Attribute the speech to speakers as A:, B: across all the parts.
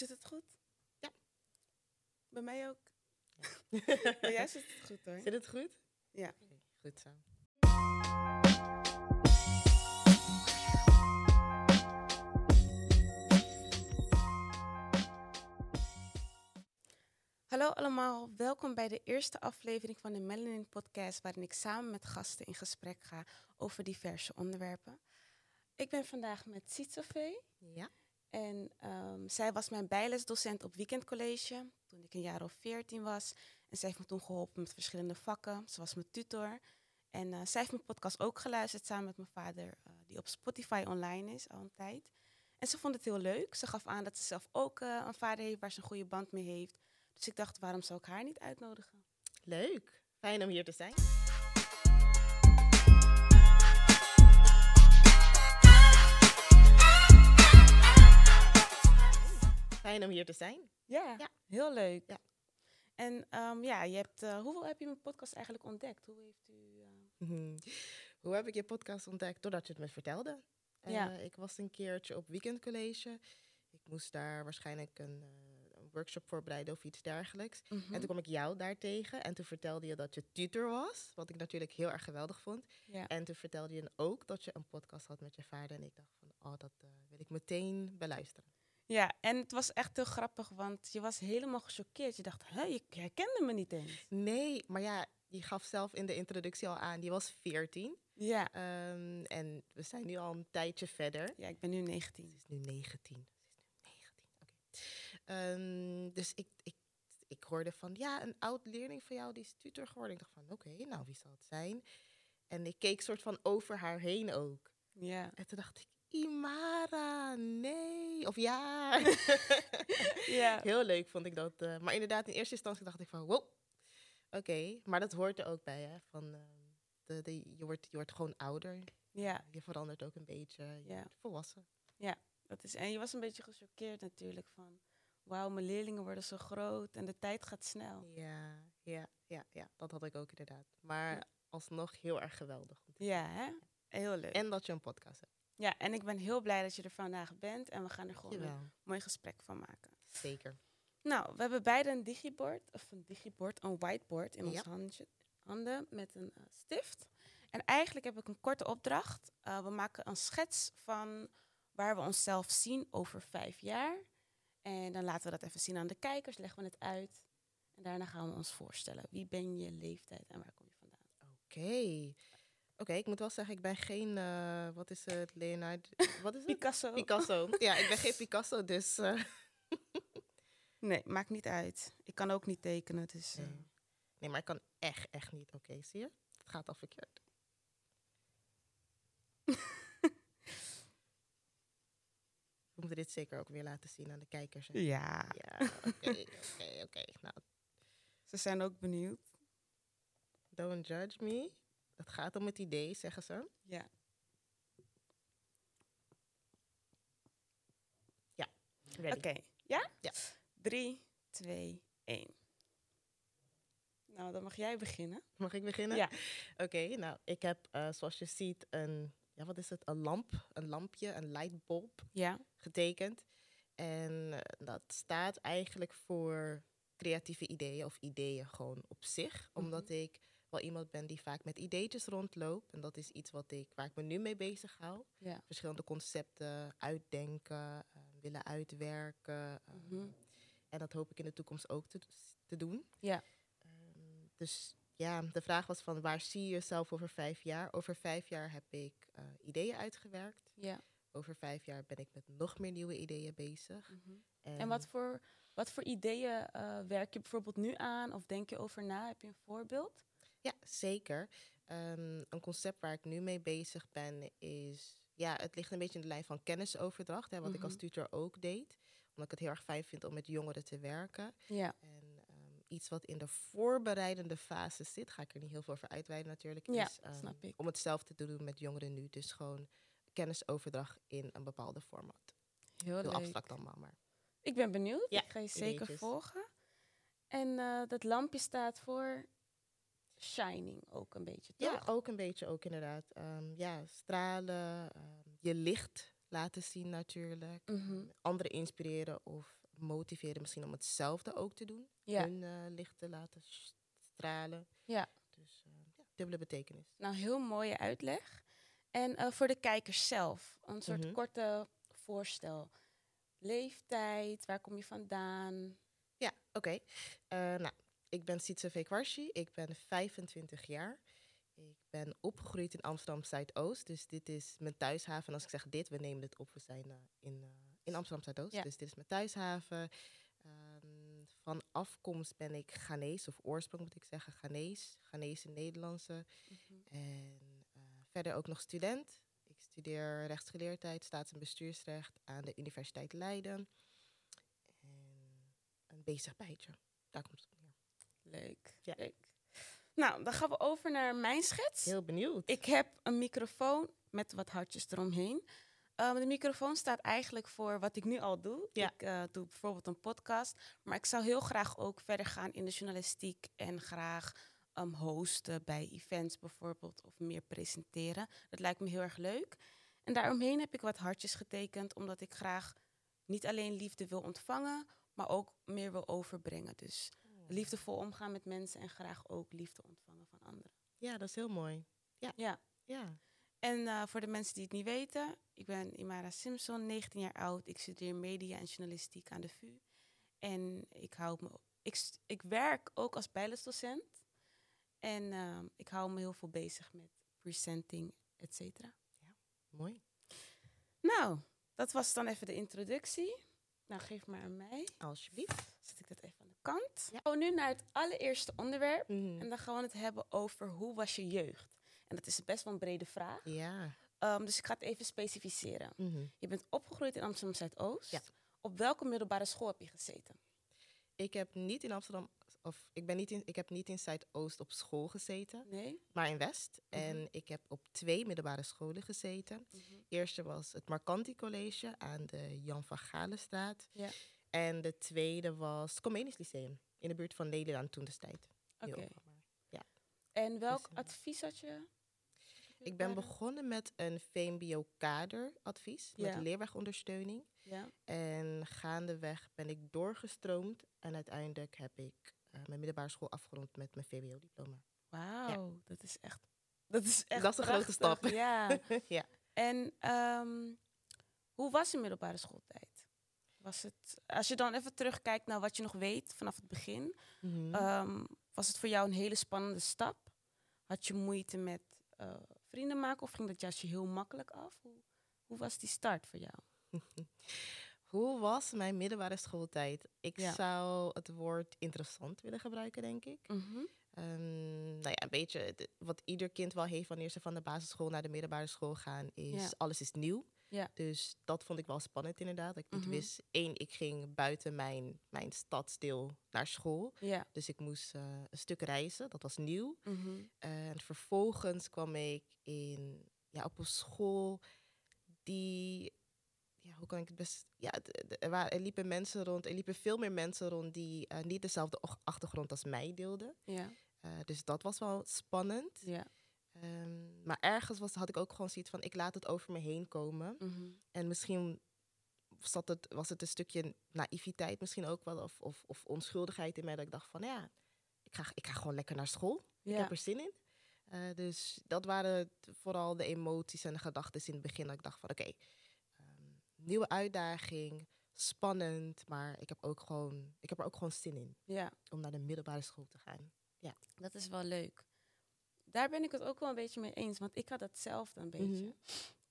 A: Zit het goed?
B: Ja.
A: Bij mij ook. Bij jij zit het goed hoor.
B: Zit het goed?
A: Ja.
B: Goed zo.
A: Hallo allemaal, welkom bij de eerste aflevering van de Melanin Podcast, waarin ik samen met gasten in gesprek ga over diverse onderwerpen. Ik ben vandaag met Sitsofee
B: Ja.
A: En ehm, zij was mijn bijlesdocent op weekendcollege toen ik een jaar of veertien was. En zij heeft me toen geholpen met verschillende vakken. Ze was mijn tutor. En eh, zij heeft mijn podcast ook geluisterd samen met mijn vader, eh, die op Spotify online is al een tijd. En ze vond het heel leuk. Ze gaf aan dat ze zelf ook eh, een vader heeft waar ze een goede band mee heeft. Dus ik dacht, waarom zou ik haar niet uitnodigen?
B: Leuk. Fijn om hier te zijn. Fijn om hier te zijn.
A: Ja,
B: Ja.
A: heel leuk.
B: Ja.
A: En ehm, ja, je hebt, eh, hoeveel heb je mijn podcast eigenlijk ontdekt? Hoe heeft u... eh,
B: Mhm. Hoe heb ik je podcast ontdekt? Doordat je het me vertelde.
A: Ja.
B: Eh, ik was een keertje op weekendcollege. Ik moest daar waarschijnlijk een, een workshop voorbereiden of iets dergelijks.
A: mhm.
B: En toen kwam ik jou daar tegen. En toen vertelde je dat je tutor was. Wat ik natuurlijk heel erg geweldig vond.
A: ja.
B: En toen vertelde je ook dat je een podcast had met je vader. En ik dacht van, oh, dat wil ik meteen beluisteren.
A: Ja, en het was echt heel grappig, want je was helemaal gechoqueerd. Je dacht, hè, je herkende me niet eens.
B: Nee, maar ja, je gaf zelf in de introductie al aan. Je was 14.
A: Ja.
B: Ehm, en we zijn nu al een tijdje verder.
A: ja, ik ben nu 19.
B: Ze is nu 19. Ze is nu 19, oké. Ehm, dus ik, ik, ik hoorde van, ja, een oud leerling van jou die is tutor geworden. Ik dacht van, oké, nou, wie zal het zijn? En ik keek soort van over haar heen ook.
A: Ja.
B: En toen dacht ik, Imara, nee. Of ja.
A: ja.
B: Heel leuk vond ik dat. eh, maar inderdaad, in eerste instantie dacht ik van, wow. Oké, maar dat hoort er ook bij, hè. Van, ehm, de, de, je, wordt, je wordt gewoon ouder.
A: Ja,
B: Je verandert ook een beetje. Je
A: Ja.
B: wordt volwassen.
A: dat is... En je was een beetje gechoqueerd natuurlijk van... Wauw, mijn leerlingen worden zo groot en de tijd gaat snel.
B: Ja, ja, ja, ja, dat had ik ook inderdaad. Maar alsnog heel erg geweldig.
A: Ja, hè? Heel leuk.
B: En dat je een podcast hebt.
A: Ja, en ik ben heel blij dat je er vandaag bent en we gaan er gewoon een mooi gesprek van maken.
B: zeker.
A: Nou, we hebben beide een digibord, of een digibord, een whiteboard in
B: Ja.
A: onze handje, handen met een eh, stift. En eigenlijk heb ik een korte opdracht. Eh, we maken een schets van waar we onszelf zien over vijf jaar. En dan laten we dat even zien aan de kijkers, leggen we het uit. En daarna gaan we ons voorstellen. Wie ben je, leeftijd en waar kom je vandaan?
B: Oké. Oké, ik moet wel zeggen, ik ben geen, eh, wat is het, Leonard, wat is het?
A: Picasso.
B: Picasso. Ja, ik ben geen Picasso, dus... eh,
A: Nee, maakt niet uit. Ik kan ook niet tekenen, dus... eh,
B: nee. nee, maar ik kan echt, echt niet. Oké, zie je? Het gaat al verkeerd. We moeten dit zeker ook weer laten zien aan de kijkers. hè?
A: ja,
B: Ja, oké, oké, oké. Nou,
A: ze zijn ook benieuwd.
B: don't judge me. Het gaat om het idee, zeggen ze.
A: Ja.
B: Ready.
A: Oké, ja?
B: Ja.
A: Drie, twee, één. Nou, dan mag jij beginnen.
B: Mag ik beginnen?
A: Ja.
B: Oké, nou, ik heb eh, zoals je ziet een, ja, wat is het? Een lamp, een lampje, een lightbulb
A: Ja.
B: getekend. En eh, dat staat eigenlijk voor creatieve ideeën of ideeën gewoon op zich. Omdat ik wel iemand ben die vaak met ideetjes rondloopt. En dat is iets wat ik, waar ik me nu mee bezig hou.
A: Ja.
B: Verschillende concepten uitdenken, eh, willen uitwerken. eh,
A: Mhm.
B: En dat hoop ik in de toekomst ook te, te doen.
A: Ja.
B: Ehm, dus ja, de vraag was van waar zie je jezelf over vijf jaar? Over vijf jaar heb ik eh, ideeën uitgewerkt.
A: Ja.
B: Over vijf jaar ben ik met nog meer nieuwe ideeën bezig.
A: Mhm. En wat voor, wat voor ideeën werk je bijvoorbeeld nu aan of denk je over na? Heb je een voorbeeld?
B: Ja, zeker. Ehm, een concept waar ik nu mee bezig ben is... Ja, het ligt een beetje in de lijn van kennisoverdracht. Hè, wat ik als
A: Mhm.
B: tutor ook deed. Omdat ik het heel erg fijn vind om met jongeren te werken.
A: Ja.
B: En ehm, iets wat in de voorbereidende fase zit, ga ik er niet heel veel over uitweiden natuurlijk,
A: Ja,
B: is ehm,
A: snap ik.
B: om hetzelfde te doen met jongeren nu. Dus gewoon kennisoverdracht in een bepaalde format.
A: Heel
B: Heel
A: leuk.
B: abstract allemaal, maar
A: Ik ben benieuwd.
B: Ja,
A: ik ga je zeker volgen. En eh, dat lampje staat voor shining ook een beetje, toch?
B: ja, ook een beetje ook inderdaad. Ehm, ja, stralen, ehm, je licht laten zien natuurlijk.
A: Mhm.
B: Anderen inspireren of motiveren misschien om hetzelfde ook te doen.
A: Ja.
B: Hun eh, licht te laten stralen.
A: Ja.
B: Dus eh, ja, dubbele betekenis.
A: Nou, heel mooie uitleg. En eh, voor de kijkers zelf, een soort
B: Mhm.
A: korte voorstel. Leeftijd, waar kom je vandaan?
B: Ja, oké. Eh, nou, ik ben Sietse Vekwarshi. Ik ben 25 jaar. Ik ben opgegroeid in Amsterdam Zuidoost. Dus dit is mijn thuishaven. En als ik zeg dit, we nemen het op. We zijn eh, in, eh, in Amsterdam Zuidoost.
A: Ja.
B: Dus dit is mijn thuishaven. Ehm, van afkomst ben ik Ghanese, of oorsprong moet ik zeggen, Ghanese. Ghanese Nederlandse. En eh, verder ook nog student. Ik studeer rechtsgeleerdheid, staats- en bestuursrecht aan de Universiteit Leiden. En een bezig bijtje. Daar komt het.
A: Leuk,
B: Ja.
A: leuk. Nou, dan gaan we over naar mijn schets.
B: Heel benieuwd.
A: Ik heb een microfoon met wat hartjes eromheen. Ehm, de microfoon staat eigenlijk voor wat ik nu al doe.
B: Ja.
A: Ik eh, doe bijvoorbeeld een podcast. Maar ik zou heel graag ook verder gaan in de journalistiek. En graag ehm, hosten bij events bijvoorbeeld. Of meer presenteren. Dat lijkt me heel erg leuk. En daaromheen heb ik wat hartjes getekend. Omdat ik graag niet alleen liefde wil ontvangen. Maar ook meer wil overbrengen. Dus liefdevol omgaan met mensen. En graag ook liefde ontvangen van anderen.
B: Ja, dat is heel mooi.
A: Ja.
B: Ja.
A: En eh, voor de mensen die het niet weten, ik ben Imara Simpson, 19 jaar oud. Ik studeer media en journalistiek aan de VU. En ik, hou me, ik, ik werk ook als bijlesdocent. En ehm, ik hou me heel veel bezig met presenting, et cetera.
B: Mooi.
A: Nou, dat was dan even de introductie. Nou, geef maar aan mij.
B: Alsjeblieft.
A: Zet ik dat even kant.
B: Ja.
A: Gaan we nu naar het allereerste onderwerp.
B: Mhm.
A: En dan gaan we het hebben over hoe was je jeugd? En dat is best wel een brede vraag.
B: Ja.
A: Ehm, dus ik ga het even specificeren.
B: Mhm.
A: Je bent opgegroeid in Amsterdam Zuidoost.
B: Ja.
A: Op welke middelbare school heb je gezeten?
B: Ik heb niet in Amsterdam, of ik, ben niet in, ik heb niet in Zuidoost op school gezeten,
A: Nee?
B: maar in West.
A: Mhm.
B: En ik heb op twee middelbare scholen gezeten. eerste was het Marcanti College aan de Jan van Galenstraat.
A: Ja.
B: En de tweede was Comenius Lyceum in de buurt van Nederland toen destijds.
A: Oké.
B: Heel opvallend.
A: En welk
B: Dus, eh,
A: advies had je?
B: Ik ben begonnen met een VMBO-kaderadvies
A: Ja.
B: met leerwegondersteuning.
A: Ja.
B: En gaandeweg ben ik doorgestroomd. En uiteindelijk heb ik eh, mijn middelbare school afgerond met mijn VWO-diploma.
A: Wauw, dat is echt. Dat is echt.
B: Dat is een grote stap.
A: Ja.
B: ja.
A: en ehm, hoe was je middelbare schooltijd? Was het, als je dan even terugkijkt naar wat je nog weet vanaf het begin,
B: Mhm.
A: ehm, was het voor jou een hele spannende stap? Had je moeite met eh, vrienden maken of ging dat juist je heel makkelijk af? Hoe, hoe was die start voor jou?
B: Hoe was mijn middelbare schooltijd? Ik
A: Ja.
B: zou het woord interessant willen gebruiken, denk ik.
A: Mhm.
B: Ehm, nou ja, een beetje wat ieder kind wel heeft wanneer ze van de basisschool naar de middelbare school gaan, is
A: Ja.
B: alles is nieuw.
A: Ja.
B: Dus dat vond ik wel spannend inderdaad. Dat ik niet
A: Mhm.
B: wist, één, ik ging buiten mijn, mijn stadsdeel naar school.
A: Ja.
B: Dus ik moest eh, een stuk reizen, dat was nieuw.
A: Mhm.
B: En vervolgens kwam ik in, ja, op een school die, ja, hoe kan ik het best, ja, er, waren, er liepen mensen rond, er liepen veel meer mensen rond die eh, niet dezelfde achtergrond als mij deelden.
A: Ja.
B: Eh, dus dat was wel spannend.
A: Ja.
B: Ehm, maar ergens was, had ik ook gewoon zoiets van, ik laat het over me heen komen.
A: Mhm.
B: En misschien zat het, was het een stukje naïviteit misschien ook wel, of, of, of onschuldigheid in mij, dat ik dacht van, ja, ik ga, ik ga gewoon lekker naar school. Ik
A: Ja.
B: heb er zin in. Eh, dus dat waren vooral de emoties en de gedachten in het begin. Dat ik dacht van oké, ehm, nieuwe uitdaging, spannend. Maar ik heb, ook gewoon, ik heb er ook gewoon zin in
A: ja,
B: om naar de middelbare school te gaan.
A: dat is wel leuk. Daar ben ik het ook wel een beetje mee eens, want ik had hetzelfde een beetje.
B: Mhm.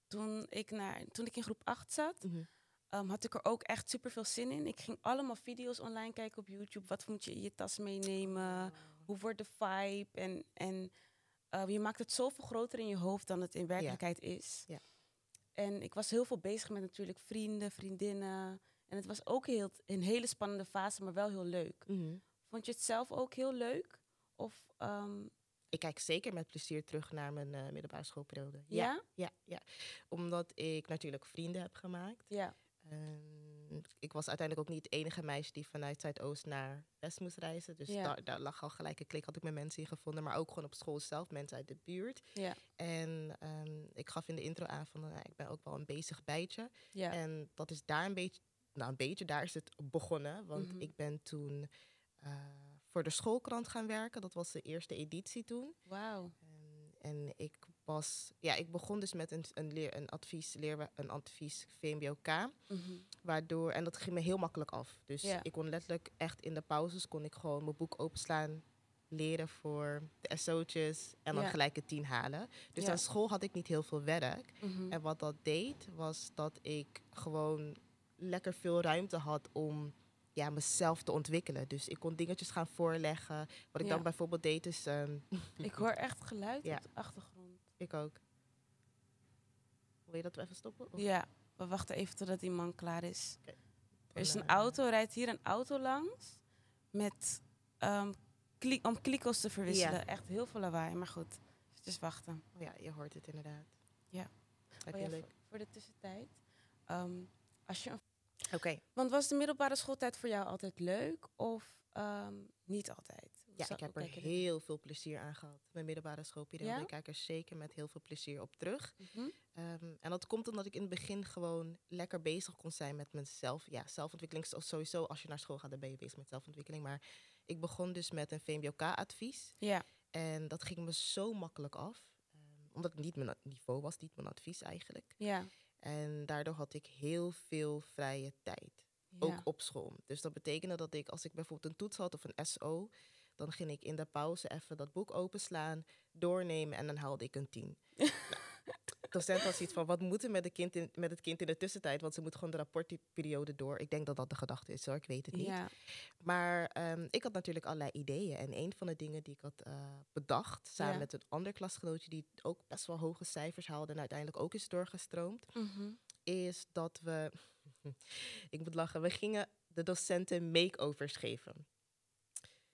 A: Toen, ik naar, toen ik in groep 8 zat,
B: Mhm.
A: ehm, had ik er ook echt super veel zin in. Ik ging allemaal video's online kijken op YouTube. Wat moet je in je tas meenemen? Hoe wordt de vibe? En, en eh, je maakt het zoveel groter in je hoofd dan het in werkelijkheid is. En ik was heel veel bezig met natuurlijk vrienden, vriendinnen. En het was ook heel, een hele spannende fase, maar wel heel leuk.
B: Mhm.
A: Vond je het zelf ook heel leuk? Of ehm,
B: Ik kijk zeker met plezier terug naar mijn eh, middelbare schoolperiode.
A: ja?
B: ja, ja. Omdat ik natuurlijk vrienden heb gemaakt.
A: Ja.
B: Ik was uiteindelijk ook niet het enige meisje die vanuit Zuidoost naar West moest reizen. Dus
A: Ja.
B: daar, daar lag al gelijk een klik, had ik met mensen in gevonden. Maar ook gewoon op school zelf, mensen uit de buurt.
A: Ja.
B: En ehm, ik gaf in de intro aan van, nou, ik ben ook wel een bezig bijtje.
A: Ja.
B: En dat is daar een beetje nou een beetje, daar is het begonnen. Want
A: Mhm.
B: ik ben toen eh, voor de schoolkrant gaan werken. Dat was de eerste editie toen.
A: Wauw.
B: En, en ik was, ja, ik begon dus met een, een, leer, een advies, leer, een advies VMBOK.
A: Mhm.
B: Waardoor, en dat ging me heel makkelijk af. Dus
A: Ja.
B: ik kon letterlijk echt in de pauzes kon ik gewoon mijn boek openslaan, leren voor de SO'tjes en dan
A: Ja.
B: gelijk een tien halen. Dus
A: Ja.
B: aan school had ik niet heel veel werk.
A: Mhm.
B: En wat dat deed, was dat ik gewoon lekker veel ruimte had om ja, mezelf te ontwikkelen. Dus ik kon dingetjes gaan voorleggen. Wat ik
A: Ja.
B: dan bijvoorbeeld deed is, ehm,
A: Ik hoor echt geluid
B: Ja.
A: op de achtergrond.
B: ik ook. Wil je dat we even stoppen? Of-
A: Ja, we wachten even totdat die man klaar is. Er is een auto, rijdt hier een auto langs met kli- om klikels te verwisselen. Echt heel veel lawaai, maar goed. Dus wachten.
B: oh ja, je hoort het inderdaad.
A: Ja. Oh ja, voor de tussentijd. Ehm, als je een
B: Oké.
A: Want was de middelbare schooltijd voor jou altijd leuk of ehm, niet altijd?
B: Ja, ik heb er heel veel plezier aan gehad. Mijn middelbare schoolperiode.
A: Ja?
B: Ik kijk er zeker met heel veel plezier op terug.
A: Mhm.
B: Ehm, en dat komt omdat ik in het begin gewoon lekker bezig kon zijn met mezelf. Ja, zelfontwikkeling sowieso. Als je naar school gaat, dan ben je bezig met zelfontwikkeling. Maar ik begon dus met een VMBOK-advies.
A: Ja,
B: En dat ging me zo makkelijk af. Ehm, omdat het niet mijn niveau was, niet mijn advies eigenlijk.
A: ja.
B: En daardoor had ik heel veel vrije tijd. Ook op school. Dus dat betekende dat ik, als ik bijvoorbeeld een toets had of een SO, dan ging ik in de pauze even dat boek openslaan, doornemen en dan haalde ik een tien. nou, de docent was iets van, wat moet er met, de kind in, met het kind in de tussentijd? Want ze moet gewoon de rapportperiode door. Ik denk dat dat de gedachte is hoor, ik weet het niet.
A: Ja,
B: Maar ehm, ik had natuurlijk allerlei ideeën. En een van de dingen die ik had eh, bedacht, samen
A: Ja.
B: met een ander klasgenootje die ook best wel hoge cijfers haalde en uiteindelijk ook is doorgestroomd,
A: Mhm.
B: is dat we, ik moet lachen, we gingen de docenten makeovers geven.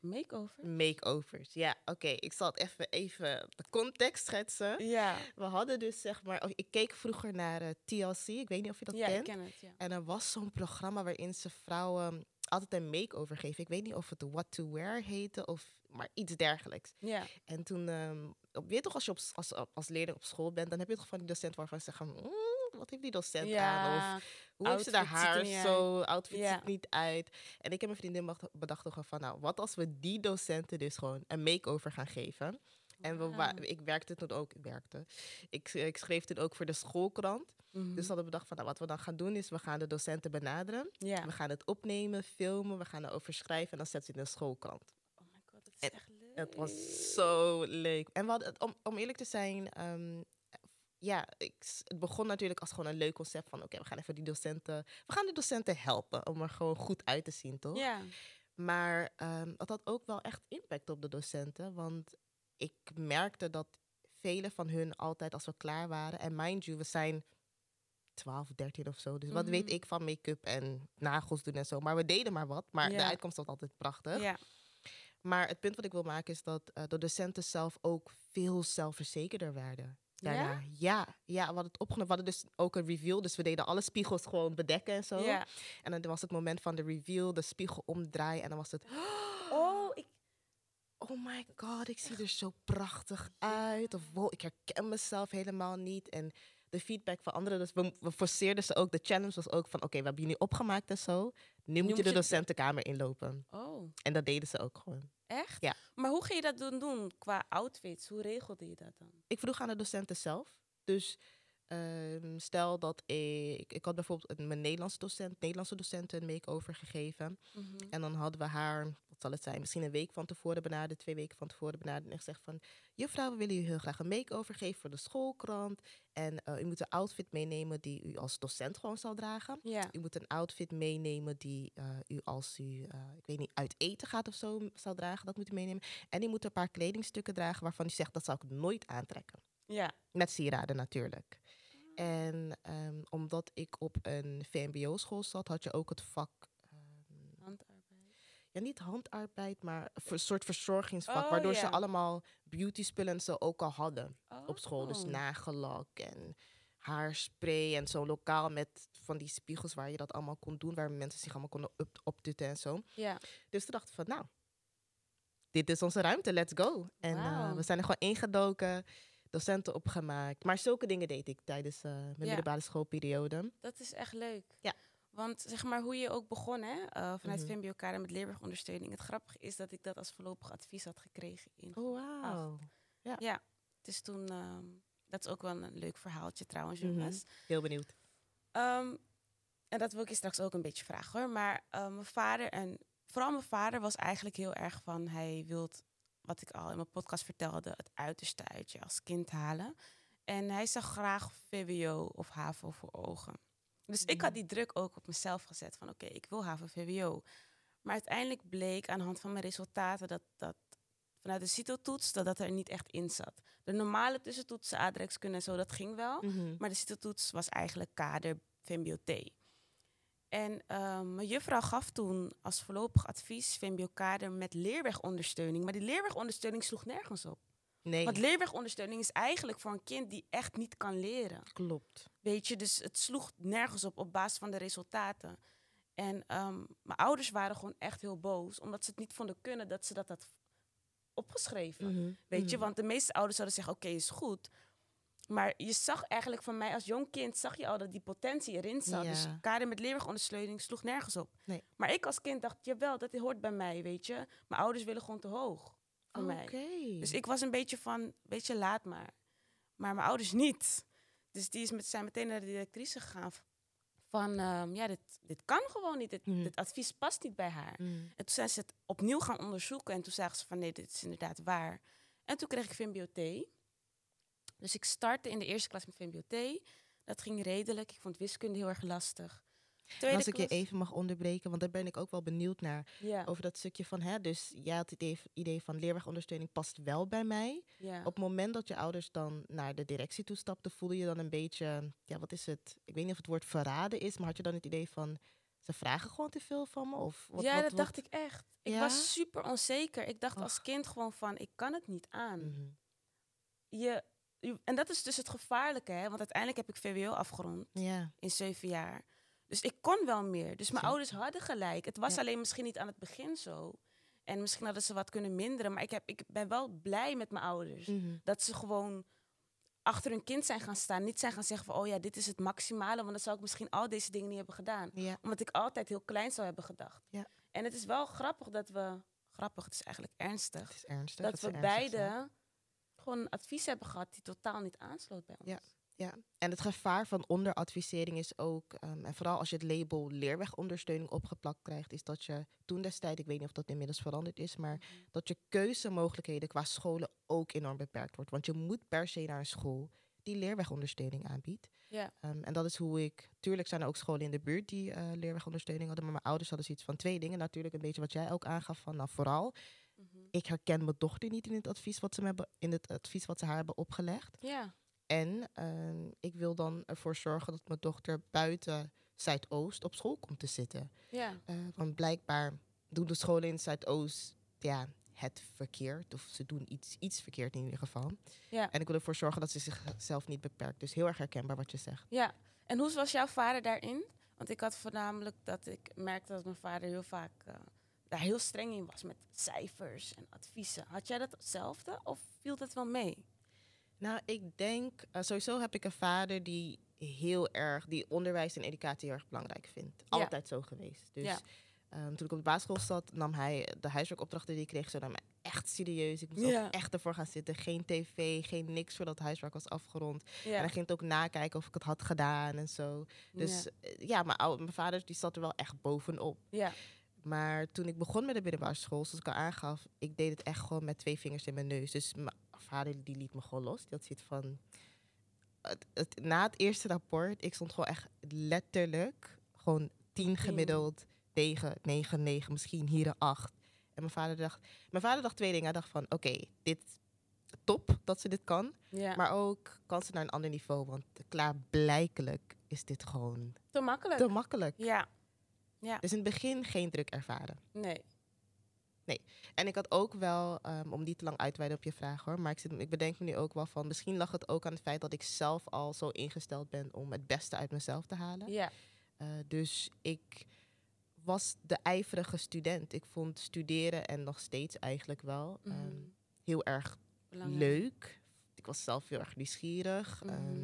A: Makeover?
B: Makeovers, ja, oké. Ik zal het even, even de context schetsen.
A: Ja,
B: We hadden dus zeg maar, oh, ik keek vroeger naar eh, TLC, ik weet niet of je dat
A: ja ik
B: kent.
A: ken het. Ja.
B: En er was zo'n programma waarin ze vrouwen altijd een makeover geven. Ik weet niet of het What to Wear heette of maar iets dergelijks.
A: Ja,
B: En toen, ehm, op- weet je toch, als je op, als, als leerling op school bent, dan heb je toch van die docent waarvan ze zeggen, "Mm, wat heeft die docent aan? Of
A: ja.
B: hoe heeft ze haar zo? Outfit
A: Ja.
B: ziet niet uit. En ik en mijn vriendin bedacht- van, nou, wat als we die docenten dus gewoon een makeover gaan geven? En we, ik werkte toen ook, ik werkte. Ik, ik schreef toen ook voor de schoolkrant.
A: Mhm.
B: Dus we hadden bedacht van, nou, wat we dan gaan doen is, we gaan de docenten benaderen.
A: ja.
B: We gaan het opnemen, filmen, we gaan erover schrijven en dan zetten ze in de schoolkrant.
A: Oh my god, dat is
B: En
A: echt leuk.
B: Het was zo leuk. En we hadden, het- om, om eerlijk te zijn, ehm, ja, ik, het begon natuurlijk als gewoon een leuk concept van, oké, we gaan even die docenten, we gaan de docenten helpen om er gewoon goed uit te zien, toch?
A: Ja,
B: Maar ehm dat had ook wel echt impact op de docenten, want ik merkte dat vele van hun altijd als we klaar waren, en mind you, we zijn 12, 13 of zo, dus wat weet
A: Mhm.
B: ik van make-up en nagels doen en zo, maar we deden maar wat, maar de uitkomst was altijd prachtig.
A: ja.
B: Maar het punt wat ik wil maken is dat eh, de docenten zelf ook veel zelfverzekerder werden. Daarna. Ja? ja, we hadden het opgenomen. We hadden dus ook een reveal. Dus we deden alle spiegels gewoon bedekken en zo.
A: Ja.
B: En dan was het moment van de reveal, de spiegel omdraaien. En dan was het,
A: Oh, ik...
B: oh my god, ik zie er zo prachtig uit. Of wow, ik herken mezelf helemaal niet. En de feedback van anderen, dus we, we forceerden ze ook. De challenge was ook van, oké, we hebben jullie opgemaakt en zo. Nu, moet
A: moet
B: je de docentenkamer inlopen.
A: Oh,
B: En dat deden ze ook gewoon.
A: Echt?
B: Ja.
A: Maar hoe ging je dat doen, doen qua outfits? Hoe regelde je dat dan?
B: ik vroeg aan de docenten zelf. Dus ehm, stel dat ik... Ik had bijvoorbeeld een, mijn Nederlandse docent, Nederlandse docenten een make-over gegeven.
A: Mhm.
B: En dan hadden we haar, wat zal het zijn, misschien een week van tevoren benaderd, twee weken van tevoren benaderd. En gezegd van, juffrouw, we willen u heel graag een make-over geven voor de schoolkrant. En eh, u moet een outfit meenemen die u als docent gewoon zal dragen.
A: Ja.
B: U moet een outfit meenemen die eh, u als u, eh, ik weet niet, uit eten gaat of zo zal dragen. Dat moet u meenemen. En u moet een paar kledingstukken dragen waarvan u zegt, dat zou ik nooit aantrekken.
A: Ja.
B: Met sieraden natuurlijk. En ehm, omdat ik op een VMBO-school zat, had je ook het vak. Ja niet handarbeid, maar een soort verzorgingsvak.
A: Oh,
B: waardoor ze allemaal beauty spullen en zo ook al hadden op school. Dus
A: Oh.
B: nagellak en haarspray en zo lokaal met van die spiegels waar je dat allemaal kon doen. Waar mensen zich allemaal konden op, optutten en zo. Dus toen dacht ik van nou, dit is onze ruimte, let's go. En eh, we zijn er gewoon ingedoken, docenten opgemaakt. Maar zulke dingen deed ik tijdens eh, mijn
A: Ja.
B: middelbare schoolperiode.
A: Dat is echt leuk.
B: Ja.
A: Want zeg maar hoe je ook begon, hè, eh, vanuit
B: Mhm.
A: VMBO Kader met leerwerkondersteuning. Het grappige is dat ik dat als voorlopig advies had gekregen in
B: Oh, wauw.
A: Dus toen, ehm, dat is ook wel een leuk verhaaltje trouwens,
B: Mhm.
A: jongens.
B: Heel benieuwd.
A: Ehm, en dat wil ik je straks ook een beetje vragen hoor. Maar eh, mijn vader en vooral mijn vader was eigenlijk heel erg van hij wil wat ik al in mijn podcast vertelde, het uiterste uit je als kind halen. En hij zag graag VWO of HAVO voor ogen. Dus ik had
B: Mhm.
A: die druk ook op mezelf gezet van oké, ik wil HAVO VWO. Maar uiteindelijk bleek aan de hand van mijn resultaten dat, dat vanuit de CITO-toets dat dat er niet echt in zat. De normale tussentoetsen, aardrijkskunde en zo, dat ging wel.
B: Mhm.
A: Maar de CITO-toets was eigenlijk kader VMBO-T. En ehm, mijn juffrouw gaf toen als voorlopig advies VMBO-kader met leerwegondersteuning. Maar die leerwegondersteuning sloeg nergens op.
B: Nee,
A: Want leerwegondersteuning is eigenlijk voor een kind die echt niet kan leren.
B: klopt.
A: Weet je, dus het sloeg nergens op op basis van de resultaten. En ehm, mijn ouders waren gewoon echt heel boos, omdat ze het niet vonden kunnen dat ze dat had opgeschreven.
B: Mhm.
A: Weet je,
B: Mhm.
A: want de meeste ouders zouden zeggen, oké, is goed. Maar je zag eigenlijk van mij als jong kind, zag je al dat die potentie erin zat. Dus
B: Ja.
A: kader met leerwegondersteuning sloeg nergens op.
B: Nee.
A: Maar ik als kind dacht, jawel, dat hoort bij mij, weet je. Mijn ouders willen gewoon te hoog voor mij.
B: Oké.
A: Dus ik was een beetje van, weet je, laat maar. Maar mijn ouders niet. Dus die is met, zijn meteen naar de directrice gegaan. Van, ehm, ja, dit, dit kan gewoon niet. Dit, dit advies past niet bij haar.
B: Mhm.
A: En toen zijn ze het opnieuw gaan onderzoeken. En toen zagen ze van, nee, dit is inderdaad waar. En toen kreeg ik VMBO-T. Dus ik startte in de eerste klas met VMBO-T. Dat ging redelijk. Ik vond wiskunde heel erg lastig. Tweede
B: als ik je even mag onderbreken, want daar ben ik ook wel benieuwd naar.
A: Ja,
B: Over dat stukje van, hè, dus jij had het idee, van leerwegondersteuning past wel bij mij.
A: ja.
B: Op het moment dat je ouders dan naar de directie toestapten, voelde je dan een beetje, ja, wat is het? Ik weet niet of het woord verraden is, maar had je dan het idee van, ze vragen gewoon te veel van me? Of wat,
A: ja,
B: wat,
A: dat
B: wat-
A: dacht ik echt. Ik
B: Ja?
A: was super onzeker. Ik dacht als kind gewoon van, ik kan het niet aan.
B: Mhm.
A: je, je- en dat is dus het gevaarlijke, hè? Want uiteindelijk heb ik VWO afgerond in zeven jaar. Dus ik kon wel meer. Dus mijn ouders hadden gelijk. Het was
B: Ja.
A: alleen misschien niet aan het begin zo. En misschien hadden ze wat kunnen minderen. Maar ik, heb, ik ben wel blij met mijn ouders.
B: Mhm.
A: Dat ze gewoon achter hun kind zijn gaan staan. Niet zijn gaan zeggen van, oh ja, dit is het maximale. Want dan zou ik misschien al deze dingen niet hebben gedaan.
B: ja.
A: Omdat ik altijd heel klein zou hebben gedacht. En het is wel grappig dat we... Grappig, het is eigenlijk ernstig
B: het is ernstig.
A: dat we beide gewoon advies hebben gehad die totaal niet aansloot bij ons.
B: Ja. En het gevaar van onderadvisering is ook, ehm, en vooral als je het label leerwegondersteuning opgeplakt krijgt, is dat je toen destijds, ik weet niet of dat inmiddels veranderd is, maar
A: Mhm.
B: dat je keuzemogelijkheden qua scholen ook enorm beperkt wordt. Want je moet per se naar een school die leerwegondersteuning aanbiedt.
A: Ja.
B: Ehm, en dat is hoe ik. Tuurlijk zijn er ook scholen in de buurt die eh, leerwegondersteuning hadden. Maar mijn ouders hadden zoiets van twee dingen. Natuurlijk een beetje wat jij ook aangaf van. Nou, vooral,
A: Mhm.
B: ik herken mijn dochter niet in het advies wat ze, me hebben, in het advies wat ze haar hebben opgelegd.
A: Ja.
B: En ehm, ik wil dan ervoor zorgen dat mijn dochter buiten Zuidoost op school komt te zitten.
A: Ja.
B: Eh, want blijkbaar doen de scholen in Zuidoost ja, het verkeerd. Of ze doen iets, iets verkeerd in ieder geval.
A: Ja.
B: En ik wil ervoor zorgen dat ze zichzelf niet beperkt. Dus heel erg herkenbaar wat je zegt.
A: ja. En hoe was jouw vader daarin? Want ik had voornamelijk dat ik merkte dat mijn vader heel vaak eh, daar heel streng in was met cijfers en adviezen. Had jij dat hetzelfde of viel dat wel mee?
B: Nou, ik denk, eh, sowieso heb ik een vader die heel erg, die onderwijs en educatie heel erg belangrijk vindt.
A: Ja.
B: Altijd zo geweest. Dus
A: Ja.
B: ehm, toen ik op de basisschool zat, nam hij de huiswerkopdrachten die ik kreeg, zo nam echt serieus. Ik moest
A: Ja.
B: ook echt ervoor gaan zitten. Geen tv, geen niks voordat het huiswerk was afgerond. En hij ging het ook nakijken of ik het had gedaan en zo. Dus
A: ja.
B: eh, mijn, oude, mijn vader die zat er wel echt bovenop.
A: ja.
B: Maar toen ik begon met de middelbare school, zoals ik al aangaf, ik deed het echt gewoon met twee vingers in mijn neus. Dus mijn vader die liet me gewoon los. Had zoiets van... Het, het, na het eerste rapport, ik stond gewoon echt letterlijk gewoon tien gemiddeld tegen 9, 9, misschien hier een 8. En mijn vader dacht, mijn vader dacht twee dingen. Hij dacht van, oké, dit top dat ze dit kan.
A: ja.
B: Maar ook kan ze naar een ander niveau. Want klaarblijkelijk is dit gewoon
A: te makkelijk.
B: te makkelijk.
A: ja.
B: Dus in het begin geen druk ervaren.
A: Nee.
B: En ik had ook wel, ehm, om niet te lang uit te wijden op je vraag hoor, maar ik, zit, ik bedenk me nu ook wel van, misschien lag het ook aan het feit dat ik zelf al zo ingesteld ben om het beste uit mezelf te halen.
A: Ja.
B: Eh, dus ik was de ijverige student. Ik vond studeren en nog steeds eigenlijk wel ehm,
A: Mhm.
B: heel erg
A: Belangrijk.
B: leuk. Ik was zelf heel erg nieuwsgierig.
A: Mhm.
B: Ehm,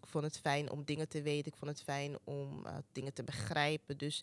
B: Ik vond het fijn om dingen te weten. Ik vond het fijn om eh, dingen te begrijpen. Dus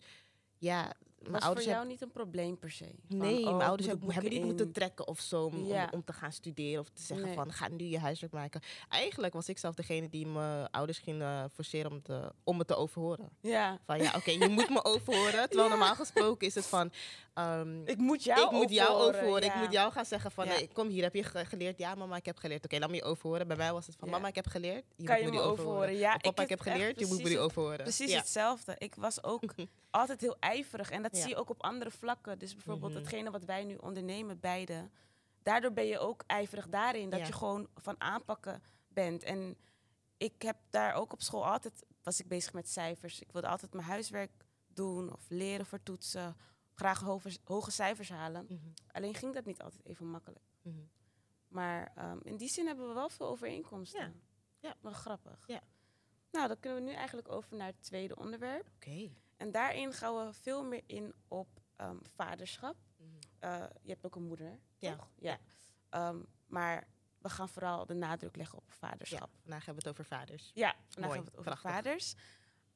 B: ja, mijn
A: was
B: ouders
A: voor jou niet een probleem per se? Van,
B: Nee,
A: oh,
B: mijn
A: ik
B: ouders hebben, niet moeten trekken of zo om,
A: Ja.
B: om, om te gaan studeren of te zeggen
A: Nee.
B: van ga nu je huiswerk maken. Eigenlijk was ik zelf degene die mijn ouders ging eh, forceren om, te, om me te overhoren.
A: Ja,
B: Van ja, oké, je moet me overhoren. Terwijl
A: Ja.
B: normaal gesproken is het van ehm,
A: ik moet jou
B: ik moet jou
A: overhoren,
B: overhoren.
A: ja.
B: Ik moet jou gaan zeggen van, hey, kom hier, heb je ge- geleerd? Ja, mama, ik heb geleerd. Oké, laat me je overhoren. Bij mij was het van, mama, ik heb geleerd. Je
A: Kan
B: moet
A: je
B: me
A: overhoren? Ja,
B: Of, papa, ik, heb geleerd. Je moet me
A: het-
B: overhoren.
A: Precies hetzelfde. Ik was ook altijd heel ijverig. En dat zie je ook op andere vlakken. Dus bijvoorbeeld
B: Mhm.
A: hetgene wat wij nu ondernemen, beide. Daardoor ben je ook ijverig daarin. Dat je gewoon van aanpakken bent. En ik heb daar ook op school altijd... Was ik bezig met cijfers. Ik wilde altijd mijn huiswerk doen. Of leren voor toetsen. Graag hoge, hoge cijfers halen.
B: Mhm,
A: Alleen ging dat niet altijd even makkelijk.
B: mhm.
A: Maar ehm, in die zin hebben we wel veel overeenkomsten.
B: Ja. Ja.
A: Wel grappig.
B: Ja.
A: Nou, dan kunnen we nu eigenlijk over naar het tweede onderwerp.
B: Oké.
A: En daarin gaan we veel meer in op ehm, vaderschap.
B: Mhm.
A: Eh, je hebt ook een moeder,
B: Ja.
A: toch? Ja. Ehm, maar we gaan vooral de nadruk leggen op
B: Ja,
A: vaderschap.
B: vandaag hebben we het over vaders.
A: Ja, vandaag
B: Mooi,
A: gaan we het over
B: prachtig.
A: vaders.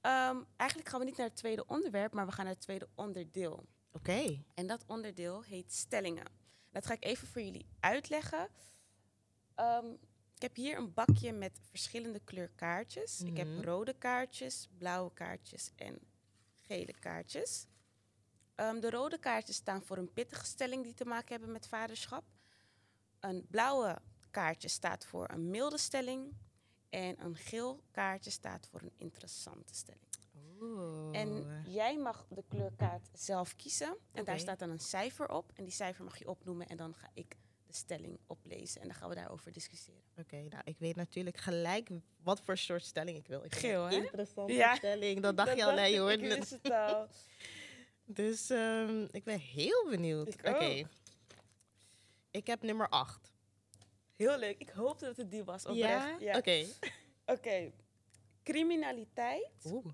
A: Ehm, eigenlijk gaan we niet naar het tweede onderwerp, maar we gaan naar het tweede onderdeel.
B: Oké.
A: En dat onderdeel heet stellingen. Dat ga ik even voor jullie uitleggen. Ik heb hier een bakje met verschillende kleurkaartjes. Ik heb
B: Mhm.
A: rode kaartjes, blauwe kaartjes en gele kaartjes. Ehm, de rode kaartjes staan voor een pittige stelling die te maken hebben met vaderschap. Een blauwe kaartje staat voor een milde stelling. En een geel kaartje staat voor een interessante stelling.
B: Oeh.
A: En jij mag de kleurkaart zelf kiezen. En daar staat dan een cijfer op. En die cijfer mag je opnoemen. En dan ga ik de stelling oplezen. En dan gaan we daarover discussiëren.
B: Oké, nou, ik weet natuurlijk gelijk wat voor soort stelling ik wil. Ik
A: Geel, hè?
B: Interessante
A: Ja.
B: stelling. Dat dacht
A: Dat
B: je al,
A: dacht
B: je
A: ik,
B: het.
A: al.
B: Dus ehm, ik ben heel benieuwd. Oké. Ik heb nummer 8.
A: Heel leuk. Ik hoopte dat het die was.
B: Ja? Oké.
A: Oké. Criminaliteit
B: Oeh.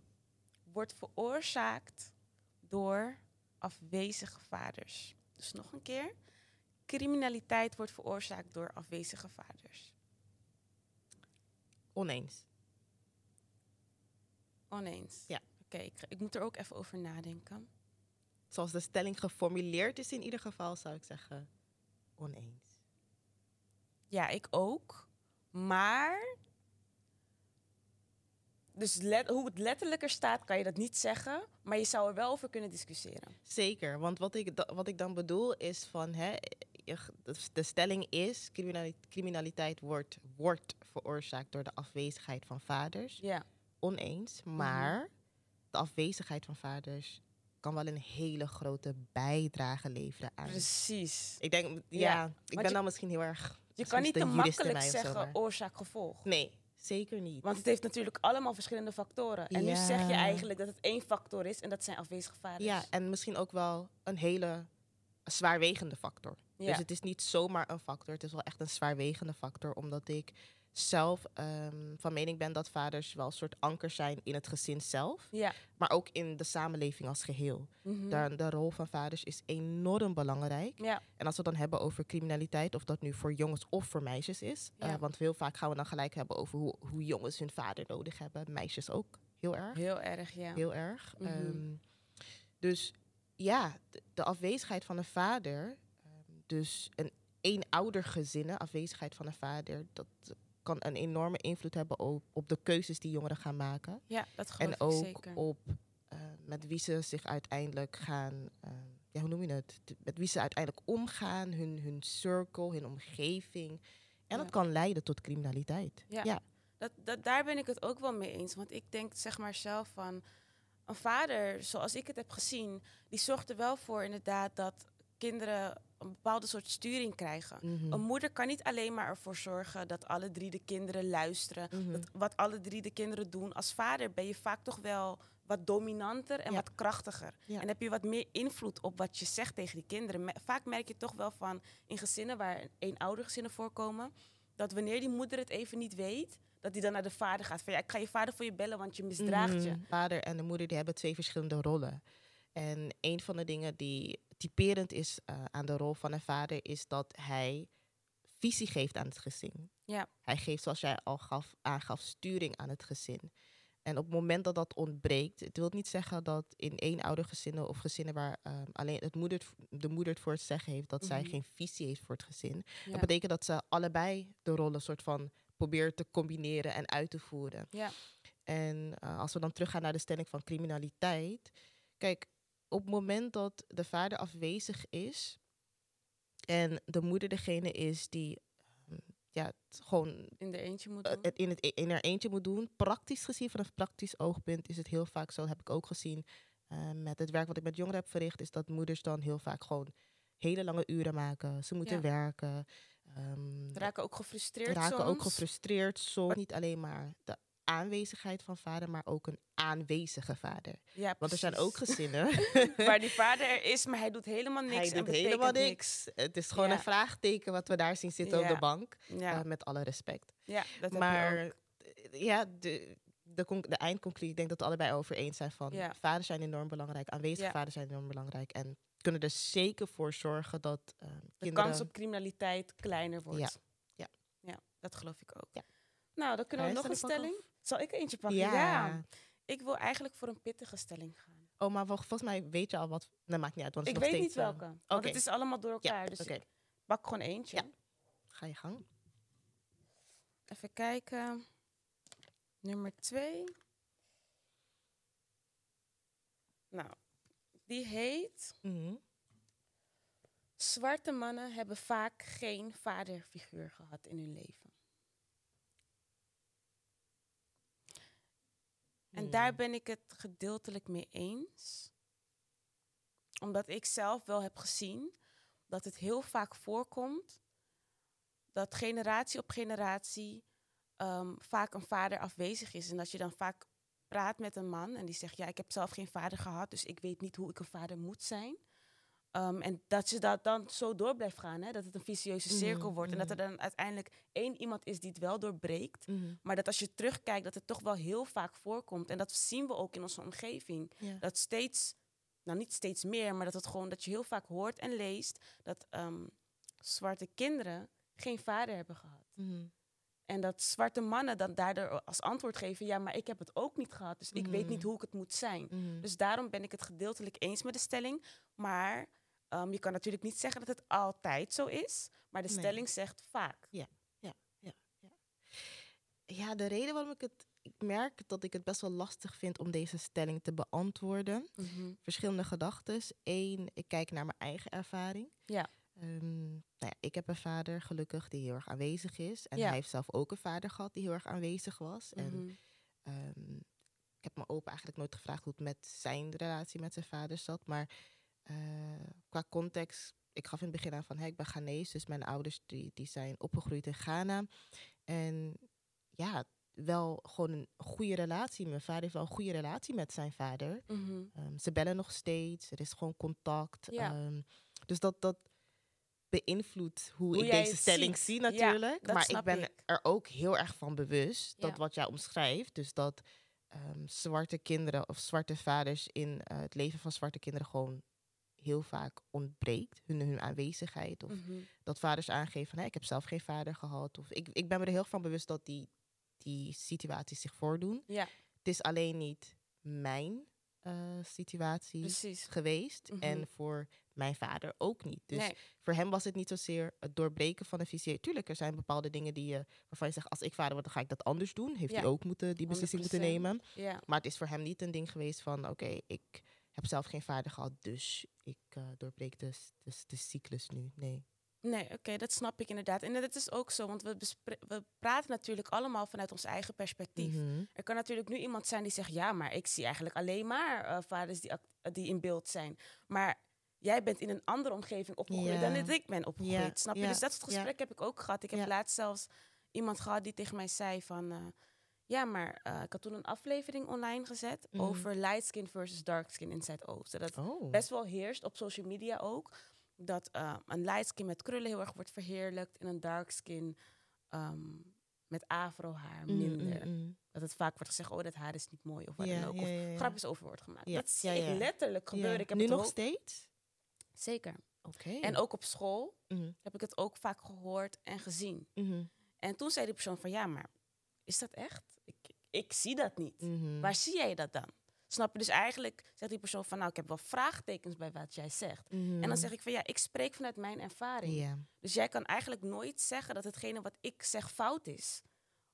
A: wordt veroorzaakt door afwezige vaders. Dus nog een keer. Criminaliteit wordt veroorzaakt door afwezige vaders.
B: Oneens.
A: Oneens.
B: Ja.
A: Oké, ik, moet er ook even over nadenken.
B: Zoals de stelling geformuleerd is in ieder geval, zou ik zeggen oneens.
A: Ja, ik ook. Maar. Dus let- hoe het letterlijker staat, kan je dat niet zeggen. Maar je zou er wel over kunnen discussiëren.
B: Zeker, want wat ik, wat ik dan bedoel is van, hè, de- stelling is, criminali- criminaliteit wordt, wordt veroorzaakt door de afwezigheid van vaders.
A: Ja.
B: Oneens,
A: Mhm.
B: maar de afwezigheid van vaders kan wel een hele grote bijdrage leveren aan.
A: Precies.
B: Ik denk, ja,
A: Ja,
B: ik ben
A: je-
B: dan misschien heel erg.
A: Je kan niet te makkelijk zeggen oorzaak-gevolg.
B: Nee, zeker niet.
A: Want het heeft natuurlijk allemaal verschillende factoren. En nu zeg je eigenlijk dat het één factor is en dat zijn afwezige vaders.
B: Ja, en misschien ook wel een hele zwaarwegende factor.
A: Ja.
B: Dus het is niet zomaar een factor, het is wel echt een zwaarwegende factor, omdat ik zelf ehm, van mening ben dat vaders wel een soort anker zijn in het gezin zelf,
A: Ja.
B: maar ook in de samenleving als geheel.
A: Mhm.
B: De, de rol van vaders is enorm belangrijk.
A: Ja.
B: En als we dan hebben over criminaliteit, of dat nu voor jongens of voor meisjes is,
A: Ja.
B: eh, want heel vaak gaan we dan gelijk hebben over hoe, hoe jongens hun vader nodig hebben, meisjes ook heel erg.
A: Heel erg, ja.
B: Heel erg.
A: Mhm.
B: Ehm, dus ja, de, de afwezigheid van een vader, dus een eenoudergezinnen, afwezigheid van een vader, dat kan een enorme invloed hebben op, op de keuzes die jongeren gaan maken.
A: Ja, dat geloof
B: en
A: ik
B: ook
A: zeker.
B: op eh, met wie ze zich uiteindelijk gaan, ehm, ja, hoe noem je het? Met wie ze uiteindelijk omgaan, hun, hun circle, hun omgeving. En
A: Ja.
B: dat kan leiden tot criminaliteit.
A: Ja.
B: ja.
A: Dat, dat, daar ben ik het ook wel mee eens. Want ik denk zeg maar zelf van... Een vader, zoals ik het heb gezien... die zorgt er wel voor inderdaad dat kinderen... een bepaalde soort sturing krijgen.
B: Mhm.
A: Een moeder kan niet alleen maar ervoor zorgen... dat alle drie de kinderen luisteren.
B: Mhm.
A: Dat wat alle drie de kinderen doen. Als vader ben je vaak toch wel wat dominanter en
B: Ja.
A: wat krachtiger.
B: Ja.
A: En heb je wat meer invloed op wat je zegt tegen die kinderen. Vaak merk je toch wel van in gezinnen waar eenoudergezinnen voorkomen... dat wanneer die moeder het even niet weet... dat die dan naar de vader gaat. Van ja, ik ga je vader voor je bellen, want je misdraagt je.
B: Mhm. Vader en de moeder die hebben twee verschillende rollen. En een van de dingen die typerend is eh, aan de rol van een vader is dat hij visie geeft aan het gezin.
A: Ja.
B: Hij geeft, zoals jij al gaf, aangaf, sturing aan het gezin. En op het moment dat dat ontbreekt, het wil niet zeggen dat in één gezinnen of gezinnen waar ehm, alleen het moeder, de moeder het voor het zeggen heeft, dat zij
A: Mhm.
B: geen visie heeft voor het gezin.
A: Ja.
B: Dat betekent dat ze allebei de rollen soort van probeert te combineren en uit te voeren.
A: Ja.
B: En eh, als we dan teruggaan naar de stelling van criminaliteit. Kijk, op het moment dat de vader afwezig is en de moeder degene is die ehm, ja, het gewoon
A: in de eentje moet
B: eh,
A: doen.
B: het in, het, in haar eentje moet doen. Praktisch gezien, vanaf praktisch oogpunt, is het heel vaak zo. Heb ik ook gezien eh, met het werk wat ik met jongeren heb verricht. Is dat moeders dan heel vaak gewoon hele lange uren maken. Ze moeten
A: Ja.
B: werken. ehm,
A: raken ook gefrustreerd
B: raken
A: soms.
B: ook gefrustreerd. Soms niet alleen maar de aanwezigheid van vader, maar ook een aanwezige vader.
A: Ja,
B: Want er zijn ook gezinnen.
A: waar die vader er is, maar hij doet helemaal niks.
B: Hij doet helemaal niks. Het is gewoon
A: Ja.
B: een vraagteken wat we daar zien zitten op de bank.
A: Ja,
B: eh, met alle respect.
A: ja dat
B: maar
A: heb je ook.
B: eh, ja, de, de, conc- de eindconclusie, ik denk dat we allebei over eens zijn van vaders zijn enorm belangrijk, aanwezige vaders zijn enorm belangrijk en kunnen er zeker voor zorgen dat eh,
A: De
B: kinderen...
A: kans op criminaliteit kleiner wordt.
B: Ja. Ja.
A: Ja, dat geloof ik ook.
B: Ja.
A: Nou, dan kunnen we nog een
B: stelling.
A: Zal ik er eentje pakken?
B: Ja.
A: Ik wil eigenlijk voor een pittige stelling gaan.
B: Oh, maar vol- volgens mij weet je al wat... Nee, maakt niet uit, want
A: Ik weet niet
B: eh,
A: welke. Want
B: oké.
A: het is allemaal door elkaar. dus
B: oké.
A: ik pak gewoon eentje.
B: Ja. Ga je gang.
A: Even kijken. Nummer twee. Nou, die heet...
B: Mhm.
A: Zwarte mannen hebben vaak geen vaderfiguur gehad in hun leven. En daar ben ik het gedeeltelijk mee eens. Omdat ik zelf wel heb gezien dat het heel vaak voorkomt dat generatie op generatie ehm, vaak een vader afwezig is. En dat je dan vaak praat met een man en die zegt, ja, ik heb zelf geen vader gehad, dus ik weet niet hoe ik een vader moet zijn. Ehm, en dat je dat dan zo door blijft gaan, hè? dat het een vicieuze cirkel
B: Mhm,
A: wordt. En dat er dan uiteindelijk één iemand is die het wel doorbreekt.
B: Mhm.
A: Maar dat als je terugkijkt, dat het toch wel heel vaak voorkomt. En dat zien we ook in onze omgeving.
B: Ja.
A: Dat steeds, nou niet steeds meer, maar dat het gewoon dat je heel vaak hoort en leest dat ehm, zwarte kinderen geen vader hebben gehad.
B: Mhm.
A: En dat zwarte mannen dan daardoor als antwoord geven: ja, maar ik heb het ook niet gehad, dus ik weet
B: Mhm.
A: niet hoe ik het moet zijn.
B: Mhm.
A: Dus daarom ben ik het gedeeltelijk eens met de stelling. Maar ehm, je kan natuurlijk niet zeggen dat het altijd zo is. Maar de
B: Nee.
A: stelling zegt vaak.
B: Ja, de reden waarom ik het... Ik merk dat ik het best wel lastig vind om deze stelling te beantwoorden. Verschillende gedachten. Eén, ik kijk naar mijn eigen ervaring.
A: Ja.
B: Ehm, nou ja, ik heb een vader gelukkig die heel erg aanwezig is. En
A: Ja.
B: hij heeft zelf ook een vader gehad die heel erg aanwezig was. En
A: Mhm.
B: Ehm, ik heb mijn opa eigenlijk nooit gevraagd hoe het met zijn relatie met zijn vader zat. Maar eh, qua context, ik gaf in het begin aan van, hey, ik ben Ghanese. Dus mijn ouders die, die zijn opgegroeid in Ghana. En ja, wel gewoon een goede relatie. Mijn vader heeft wel een goede relatie met zijn vader.
A: Mhm.
B: Ehm, ze bellen nog steeds, er is gewoon contact.
A: Ja.
B: Ehm, dus dat, dat beïnvloedt hoe,
A: Hoe
B: ik deze stelling
A: ziet.
B: zie natuurlijk. maar ik ben
A: ik.
B: er ook heel erg van bewust dat
A: Ja.
B: wat jij omschrijft, dus dat ehm, zwarte kinderen of zwarte vaders in eh, het leven van zwarte kinderen gewoon heel vaak ontbreekt, hun, hun aanwezigheid. Of
A: Mhm.
B: dat vaders aangeven van, hé, ik heb zelf geen vader gehad. Of ik, ik ben me er heel van bewust dat die, die situaties zich voordoen.
A: Ja,
B: Het is alleen niet mijn eh, situatie
A: precies.
B: geweest.
A: Mhm.
B: En voor mijn vader ook niet. Dus
A: nee,
B: voor hem was het niet zozeer het doorbreken van een visie. Tuurlijk, er zijn bepaalde dingen die je, waarvan je zegt, als ik vader word, dan ga ik dat anders doen. Heeft
A: Ja.
B: hij ook moeten, die beslissing moeten
A: 100%.
B: nemen.
A: ja.
B: Maar het is voor hem niet een ding geweest van, oké, ik heb zelf geen vader gehad, dus ik eh, doorbreek de, de, de cyclus nu. Nee.
A: Nee, oké, dat snap ik inderdaad. En dat is ook zo, want we, we praten natuurlijk allemaal vanuit ons eigen perspectief.
B: Mhm.
A: Er kan natuurlijk nu iemand zijn die zegt: Ja, maar ik zie eigenlijk alleen maar eh, vaders die, die in beeld zijn. Maar jij bent in een andere omgeving opgegroeid dan dat ik ben opgegroeid. Snap je? Dus dat soort gesprek heb ik ook gehad. Ik heb laatst zelfs iemand gehad die tegen mij zei: van, eh, Ja, maar eh, ik had toen een aflevering online gezet
B: Mhm.
A: over light skin versus dark skin in Zuidoosten. Dat
B: Oh.
A: best wel heerst op social media ook. Dat eh, een light skin met krullen heel erg wordt verheerlijkt en een dark skin ehm, met afrohaar
B: Mm,
A: minder.
B: mm, mm.
A: Dat het vaak wordt gezegd, oh, dat haar is niet mooi of wat dan ook. Of grapjes over wordt gemaakt. Dat zie ik letterlijk gebeuren. Ik heb
B: nu
A: het
B: nog steeds?
A: Zeker.
B: Oké.
A: En ook op school
B: Mhm,
A: heb ik het ook vaak gehoord en gezien.
B: mhm,
A: En toen zei die persoon van ja, maar is dat echt? Ik, ik zie dat niet.
B: mhm.
A: Waar zie jij dat dan? Snap je? Dus eigenlijk zegt die persoon van nou, ik heb wel vraagtekens bij wat jij zegt. En dan zeg ik van ja, ik spreek vanuit mijn ervaring.
B: Mhm.
A: Dus jij kan eigenlijk nooit zeggen dat hetgene wat ik zeg fout is.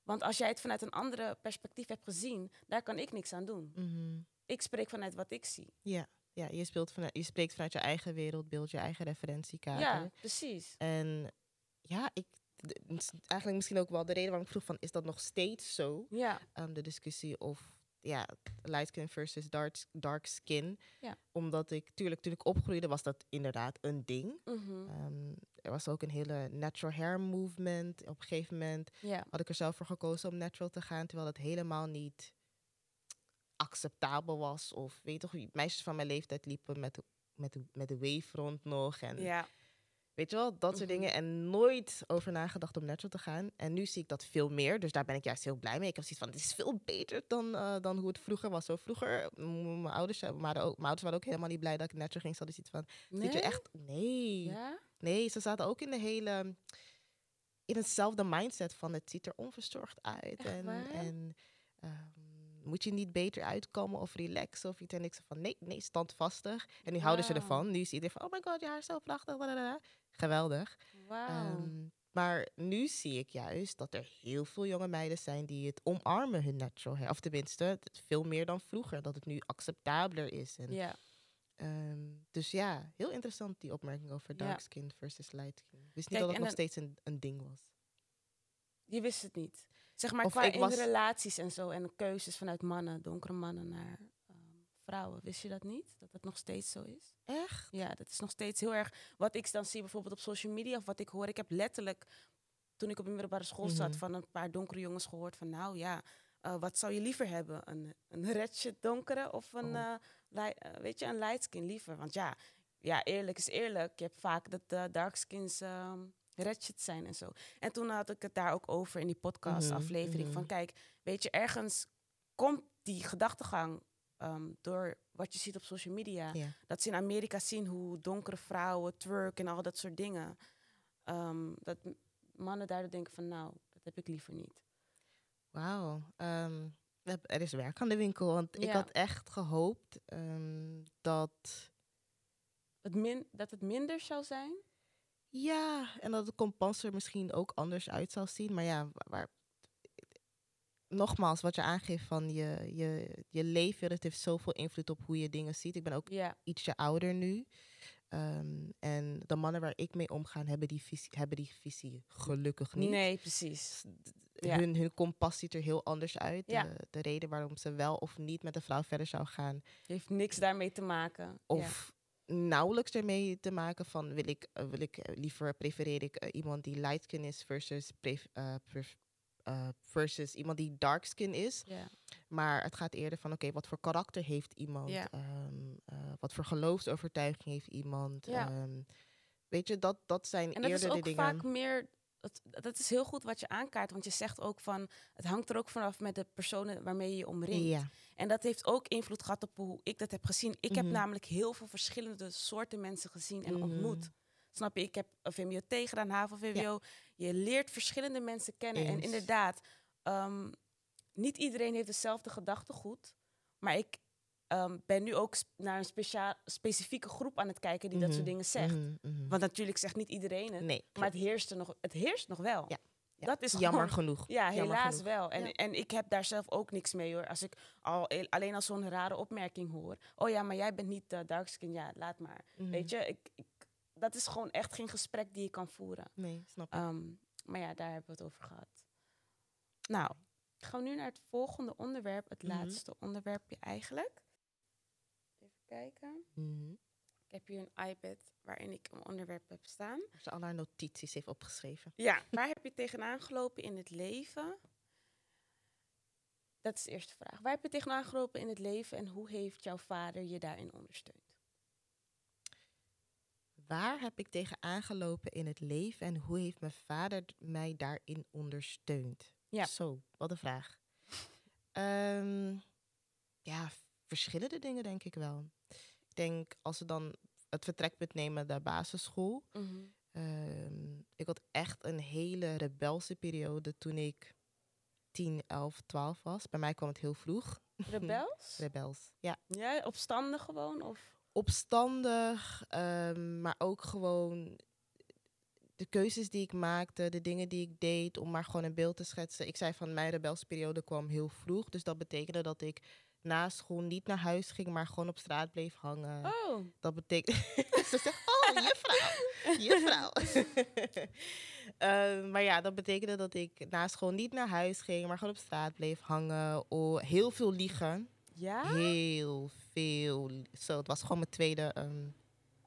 A: Want als jij het vanuit een andere perspectief hebt gezien, daar kan ik niks aan doen.
B: Mhm.
A: Ik spreek vanuit wat ik zie.
B: Ja, ja je, speelt vanuit, je spreekt vanuit je eigen wereldbeeld, je eigen referentiekader.
A: Ja, precies.
B: En ja, ik, eigenlijk misschien ook wel de reden waarom ik vroeg van, is dat nog steeds zo?
A: Ja,
B: Ehm, de discussie of ja, light skin versus dark, dark skin.
A: Ja.
B: Omdat ik, tuurlijk, toen ik opgroeide was dat inderdaad een ding.
A: mhm,
B: Ehm, er was ook een hele natural hair movement. Op een gegeven moment
A: ja,
B: had ik er zelf voor gekozen om natural te gaan, terwijl het helemaal niet acceptabel was. Of weet toch, meisjes van mijn leeftijd liepen met, de- met, met de wave rond nog. En
A: ja,
B: weet je wel, dat soort
A: Mhm.
B: dingen. En nooit over nagedacht om natural te gaan. En nu zie ik dat veel meer, dus daar ben ik juist heel blij mee. Ik heb zoiets van, het is veel beter dan, eh, dan hoe het vroeger was. Zo vroeger, mijn ouders, waren ook, mijn ouders waren ook helemaal niet blij dat ik natural ging. Ze hadden zoiets van,
A: nee?
B: zit je echt... Nee.
A: Ja?
B: Nee, ze zaten ook in de hele. in hetzelfde mindset van het ziet er onverzorgd uit.
A: Echt
B: en
A: waar?
B: en ehm, moet je niet beter uitkomen of relaxen of iets. En ik zei van nee, nee, standvastig. En nu houden ze ervan. Nu is iedereen van oh my god, je haar is zo prachtig. Geweldig.
A: Wauw.
B: Ehm, maar nu zie ik juist dat er heel veel jonge meiden zijn die het omarmen, hun natural hair. Of tenminste, veel meer dan vroeger. Dat het nu acceptabeler is. En
A: ja.
B: Ehm, dus ja, heel interessant die opmerking over dark skin versus light skin. Ik wist
A: Kijk,
B: niet dat het nog steeds een, een ding was.
A: Je wist het niet. Zeg maar
B: Of
A: qua in
B: was-
A: relaties en zo en keuzes vanuit mannen, donkere mannen naar ehm, vrouwen. Wist je dat niet? Dat het nog steeds zo is?
B: Echt?
A: Ja, dat is nog steeds heel erg. Wat ik dan zie bijvoorbeeld op social media of wat ik hoor. Ik heb letterlijk, toen ik op de middelbare school zat,
B: Mhm.
A: van een paar donkere jongens gehoord van nou ja, eh, wat zou je liever hebben? Een, een redje donkere of een,
B: Oh.
A: eh, eh, weet je, een light skin liever? Want ja, ja, eerlijk is eerlijk. Je hebt vaak dat dark skins ehm ratchet zijn en zo. En toen had ik het daar ook over in die podcast aflevering
B: mhm.
A: van kijk, weet je, ergens komt die gedachtegang ehm, door wat je ziet op social media dat ze in Amerika zien hoe donkere vrouwen twerk en al dat soort dingen. Ehm, dat mannen daardoor denken van nou, dat heb ik liever niet.
B: Wauw. Ehm, er is werk aan de winkel. Want ik had echt gehoopt dat...
A: Het min, dat het minder zou zijn.
B: Ja, en dat de kompas er misschien ook anders uit zal zien. Maar ja, wa- waar, nogmaals, wat je aangeeft van je, je, je leven, het heeft zoveel invloed op hoe je dingen ziet. Ik ben ook ietsje ouder nu. Ehm, en de mannen waar ik mee omga, hebben die visie, hebben die visie gelukkig niet.
A: nee, precies. Ja.
B: Hun, hun kompas ziet er heel anders uit.
A: Ja.
B: De, de reden waarom ze wel of niet met een vrouw verder zou gaan.
A: Heeft niks daarmee te maken.
B: Of nauwelijks ermee te maken van wil ik, eh, wil ik eh, liever prefereer ik eh, iemand die light skin is versus, pref- pref- versus iemand die dark skin is. Maar het gaat eerder van oké, wat voor karakter heeft iemand? Ehm, eh, wat voor geloofsovertuiging heeft iemand? Ehm, weet je, dat, dat zijn
A: En dat is
B: de
A: ook
B: dingen.
A: vaak meer. Het, dat is heel goed wat je aankaart, want je zegt ook van het hangt er ook vanaf met de personen waarmee je je omringt.
B: Ja.
A: En dat heeft ook invloed gehad op hoe ik dat heb gezien. Ik heb
B: Mhm.
A: namelijk heel veel verschillende soorten mensen gezien en
B: Mhm.
A: ontmoet. Snap je? Ik heb een VMBO gedaan, HAVO-VWO. Je leert verschillende mensen kennen. En inderdaad, ehm, niet iedereen heeft dezelfde gedachtegoed. Maar ik ehm, ben nu ook naar een speciaal, specifieke groep aan het kijken die dat soort
B: Mhm,
A: dingen zegt.
B: mhm, mhm.
A: Want natuurlijk zegt niet iedereen het.
B: nee,
A: Maar het heerst, er nog, het heerst nog wel.
B: Ja, ja.
A: Dat is
B: jammer
A: gewoon-
B: genoeg.
A: ja,
B: Jammer
A: helaas
B: genoeg.
A: wel. En,
B: Ja.
A: en ik heb daar zelf ook niks mee hoor. Als ik al, alleen al zo'n rare opmerking hoor. Oh ja, maar jij bent niet uh, darkskin. Ja, laat maar. Weet je, ik, ik, dat is gewoon echt geen gesprek die je kan voeren.
B: Nee, snap ik.
A: Ehm, maar ja, daar hebben we het over gehad. Nou, gaan we nu naar het volgende onderwerp. Het laatste onderwerpje eigenlijk. Kijken.
B: Mhm.
A: Ik heb hier een iPad waarin ik een onderwerp heb staan.
B: Ze al haar notities heeft opgeschreven.
A: Ja, waar heb je tegenaan gelopen in het leven? Dat is de eerste vraag. Waar heb je tegenaan gelopen in het leven en hoe heeft jouw vader je daarin ondersteund?
B: Waar heb ik tegen aangelopen in het leven en hoe heeft mijn vader mij daarin ondersteund?
A: Ja.
B: Zo, wat een vraag. Ehm, ja, verschillende dingen denk ik wel. Ik denk als we dan het vertrekpunt nemen de basisschool.
A: Mhm.
B: Ehm, ik had echt een hele rebelse periode toen ik 10, 11, 12 was. Bij mij kwam het heel vroeg.
A: Rebels?
B: Rebels. Ja.
A: Ja, opstandig gewoon? Of?
B: Opstandig, ehm, maar ook gewoon de keuzes die ik maakte, de dingen die ik deed, om maar gewoon een beeld te schetsen. Ik zei van mijn rebelse periode kwam heel vroeg. Dus dat betekende dat ik na school niet naar huis ging, maar gewoon op straat bleef hangen.
A: Oh.
B: Dat betekent. Ze zegt, oh, juffrouw. Juffrouw. Eh, maar ja, dat betekende dat ik na school niet naar huis ging, maar gewoon op straat bleef hangen. Oh, heel veel liegen.
A: Ja?
B: Heel veel. Zo, het was gewoon mijn tweede. ehm,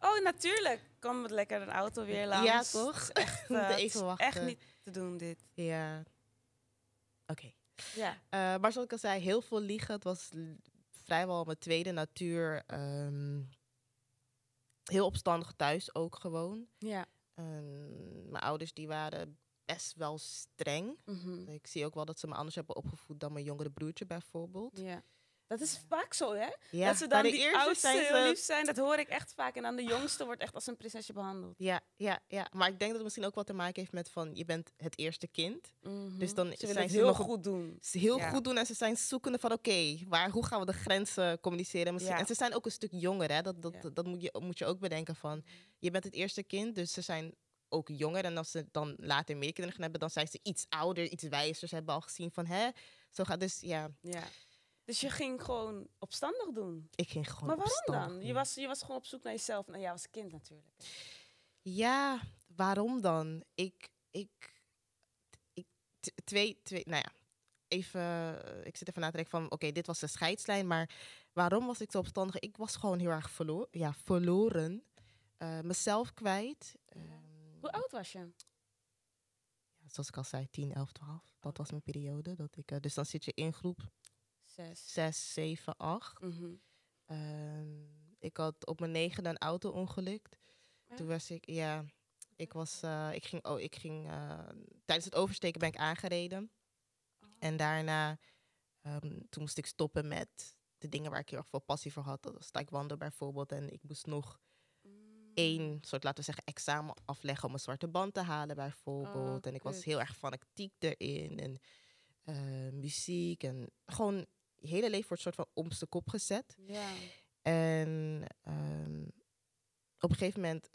A: Oh, natuurlijk. Kom met lekker een auto weer langs.
B: Ja, toch?
A: Het echt, het
B: even wachten.
A: echt niet te doen, dit.
B: ja. Oké.
A: Ja.
B: Eh, maar zoals ik al zei, heel veel liegen. Het was vrijwel mijn tweede natuur. Ehm, heel opstandig thuis ook gewoon.
A: Ja.
B: Mijn ouders die waren best wel streng.
A: Mhm.
B: Ik zie ook wel dat ze me anders hebben opgevoed dan mijn jongere broertje bijvoorbeeld.
A: ja. Dat is vaak zo, hè?
B: Ja,
A: dat ze dan
B: de
A: die oudste
B: zijn
A: heel lief zijn. Dat hoor ik echt vaak. En dan de jongste wordt echt als een prinsesje behandeld.
B: Ja, ja, ja. Maar ik denk dat het misschien ook wat te maken heeft met van je bent het eerste kind. Dus dan
A: ze
B: zijn
A: het
B: ze
A: heel
B: nog
A: goed doen.
B: Ze heel
A: Ja.
B: goed doen en ze zijn zoekende van oké, waar hoe gaan we de grenzen communiceren? Misschien,
A: Ja.
B: En ze zijn ook een stuk jonger, hè? Dat, dat, dat moet, je, moet je ook bedenken van je bent het eerste kind, dus ze zijn ook jonger. En als ze dan later meer kinderen gaan hebben, dan zijn ze iets ouder, iets wijzer. Ze hebben al gezien van hè, zo gaat dus ja,
A: Ja. Dus je ging gewoon opstandig doen.
B: ik ging gewoon.
A: maar waarom dan? Je was, je was gewoon op zoek naar jezelf. Nou, jij was kind natuurlijk.
B: Ja, waarom dan? Ik, ik, ik twee, twee, nou ja, even, eh, ik zit even na te denken van, oké, dit was de scheidslijn, maar waarom was ik zo opstandig? Ik was gewoon heel erg verlo ja, verloren, Eh, mezelf kwijt. Ehm,
A: Hoe oud was je?
B: ja, zoals ik al zei, 10, 11, 12. Dat was mijn periode. Dat ik, eh, dus dan zit je in groep
A: Zes.
B: 6, 7, 8.
A: Mhm.
B: Ehm, ik had op mijn negende een auto-ongeluk. Toen was ik, ja, ik was, eh, ik ging, oh, ik ging eh, tijdens het oversteken ben ik aangereden.
A: Oh.
B: En daarna, ehm, toen moest ik stoppen met de dingen waar ik heel erg veel passie voor had. Dat was taekwondo bijvoorbeeld. En ik moest nog
A: Mm.
B: één soort, laten we zeggen, examen afleggen om een zwarte band te halen bijvoorbeeld.
A: Oh,
B: en ik was heel erg fanatiek erin. En eh, muziek en gewoon je hele leven wordt soort van om zijn kop gezet.
A: Ja.
B: En ehm, op een gegeven moment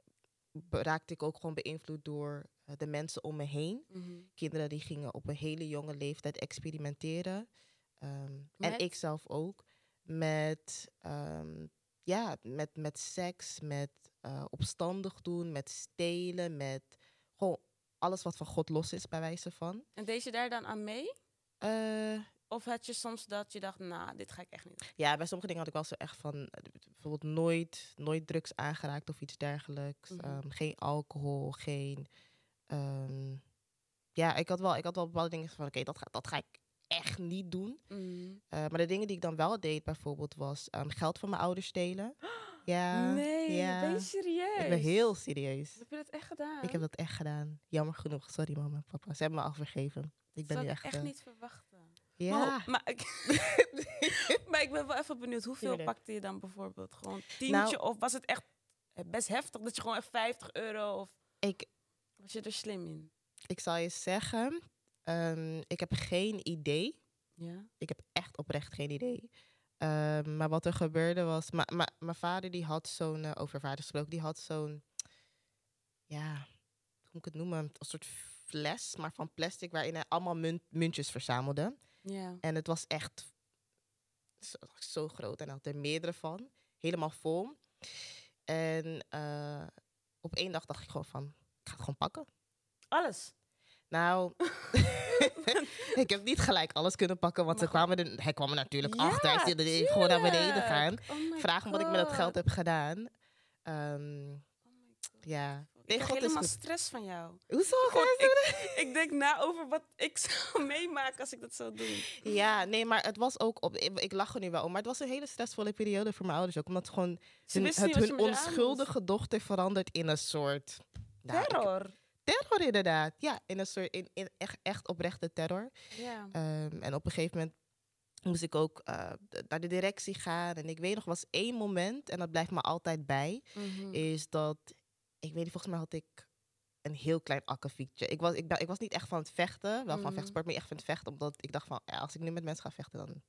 B: raakte ik ook gewoon beïnvloed door eh, de mensen om me heen.
A: Mhm.
B: Kinderen die gingen op een hele jonge leeftijd experimenteren. Ehm, en ik zelf ook. Met, ehm, ja, met, met seks, met eh, opstandig doen, met stelen, met gewoon alles wat van God los is, bij wijze van.
A: En deed je daar dan aan mee?
B: Eh,
A: Of had je soms dat je dacht, nou, dit ga ik echt niet doen?
B: Ja, bij sommige dingen had ik wel zo echt van eh, bijvoorbeeld nooit, nooit drugs aangeraakt of iets dergelijks.
A: Mhm.
B: Ehm, geen alcohol, geen. ehm, ja, ik had wel, ik had wel bepaalde dingen van oké, dat, ga, dat ga ik echt niet doen.
A: Mhm.
B: Eh, maar de dingen die ik dan wel deed, bijvoorbeeld, was ehm, geld van mijn ouders stelen. Ja,
A: nee,
B: ja.
A: ben je serieus?
B: ik ben heel serieus.
A: Heb je dat echt gedaan?
B: Ik heb dat echt gedaan. Jammer genoeg. Sorry mama en papa. Ze hebben me al vergeven. Ik ben nu
A: ik
B: echt.
A: echt
B: eh,
A: niet verwachten.
B: Ja.
A: Maar, maar, ik, maar ik ben wel even benieuwd, hoeveel
B: Tuurlijk.
A: pakte je dan bijvoorbeeld? Gewoon tientje?
B: Nou-
A: of was het echt eh, best heftig dat je gewoon echt 50 euro of
B: ik,
A: was je er slim in?
B: ik zal je zeggen, ehm, ik heb geen idee
A: Ja.
B: Ik heb echt oprecht geen idee. Ehm, maar wat er gebeurde was... Mijn vader die had zo'n... eh, over vaders gesproken. Die had zo'n... Ja, hoe moet ik het noemen? Een soort fles, maar van plastic... waarin hij allemaal munt, muntjes verzamelde.
A: Ja.
B: En het was echt zo, zo groot. En had er meerdere van. Helemaal vol. En eh, op één dag dacht ik gewoon van... Ik ga het gewoon pakken.
A: Alles.
B: Nou, ik heb niet gelijk alles kunnen pakken, want ze kwamen er, hij kwam er natuurlijk
A: Ja,
B: achter. Hij er gewoon naar beneden gaan.
A: Oh
B: Vraag me wat ik met dat geld heb gedaan. Ehm,
A: Oh
B: ja.
A: Ik
B: Nee, God
A: helemaal stress van jou.
B: Hoezo?
A: Ik, ik denk na over wat ik zou meemaken als ik dat zou doen.
B: Ja, nee, maar het was ook op. Ik, ik lach er nu wel om, maar het was een hele stressvolle periode voor mijn ouders ook, omdat gewoon
A: Ze
B: hun, het hun onschuldige dochter verandert in een soort nou, ik-
A: Terror.
B: terror inderdaad. Ja, in een soort in, in echt, echt oprechte terror.
A: Ja.
B: Ehm, en op een gegeven moment moest ik ook uh, naar de directie gaan. En ik weet nog, was één moment, en dat blijft me altijd bij,
A: Mhm.
B: is dat, ik weet niet, volgens mij had ik een heel klein akkefietje. Ik was, ik, ik was niet echt van het vechten, wel van
A: Mhm.
B: vechtsport, maar echt van het vechten, omdat ik dacht van, ja, als ik nu met mensen ga vechten, dan...